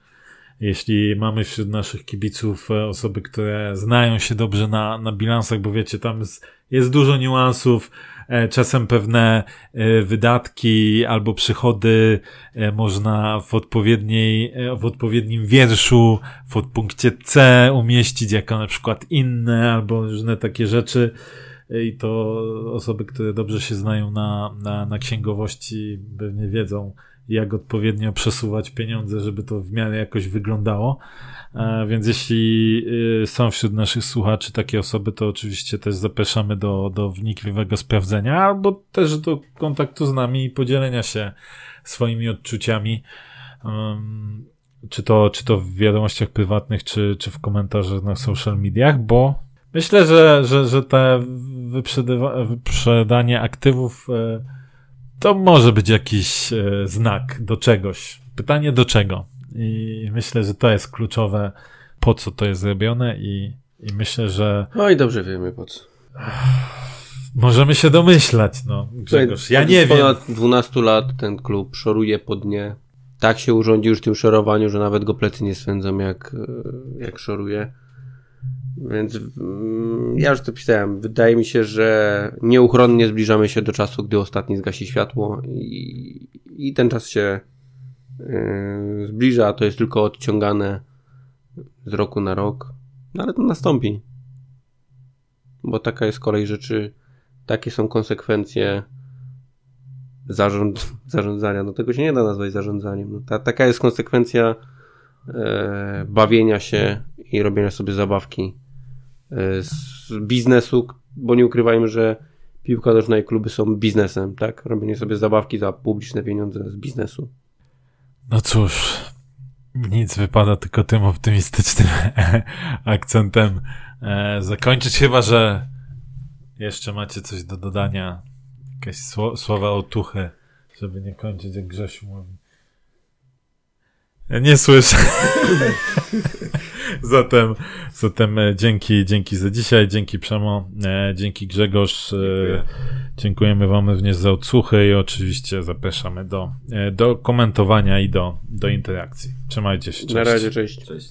Jeśli mamy wśród naszych kibiców e, osoby, które znają się dobrze na, na bilansach, bo wiecie, tam jest, jest dużo niuansów, E, czasem pewne e, wydatki albo przychody e, można w odpowiedniej, w odpowiednim wierszu, w podpunkcie C umieścić jako na przykład inne albo różne takie rzeczy. I to osoby, które dobrze się znają na, na, na księgowości, pewnie wiedzą, jak odpowiednio przesuwać pieniądze, żeby to w miarę jakoś wyglądało. E, więc jeśli y, są wśród naszych słuchaczy takie osoby, to oczywiście też zapraszamy do, do wnikliwego sprawdzenia, albo też do kontaktu z nami i podzielenia się swoimi odczuciami. czy to, czy to w wiadomościach prywatnych, czy, czy w komentarzach na social mediach, bo myślę, że, że, że te wyprzedanie aktywów e, to może być jakiś e, znak do czegoś. Pytanie do czego? I myślę, że to jest kluczowe, po co to jest zrobione i, i myślę, że... No i dobrze wiemy po co. Możemy się domyślać, no. Grzegorz, ja nie wiem. Ponad 12 lat ten klub szoruje po dnie. Tak się urządzi już w tym szorowaniu, że nawet go plecy nie swędzą jak, e, jak szoruje. Więc mm, ja już to pisałem. Wydaje mi się, że nieuchronnie zbliżamy się do czasu, gdy ostatni zgasi światło i, i ten czas się zbliża. To jest tylko odciągane z roku na rok. No ale to nastąpi. Bo taka jest kolej rzeczy. Takie są konsekwencje zarząd, zarządzania. No tego się nie da nazwać zarządzaniem. No, ta, taka jest konsekwencja e, bawienia się i robienia sobie zabawki E, z biznesu, bo nie ukrywajmy, że piłka nożna i kluby są biznesem, tak? Robienie sobie zabawki za publiczne pieniądze z biznesu. No cóż, nic wypada tylko tym optymistycznym akcentem e, zakończyć, chyba że jeszcze macie coś do dodania, jakieś słowa otuchy, żeby nie kończyć jak Grzesiu mówi. Ja nie słyszę. zatem, zatem e, dzięki, dzięki za dzisiaj, dzięki Przemo, e, dzięki Grzegorz. E, Dziękuję. Dziękujemy Wam również za odsłuchy i oczywiście zapraszamy do, do komentowania i do, do interakcji. Trzymajcie się. Cześć. Na razie, cześć. Cześć.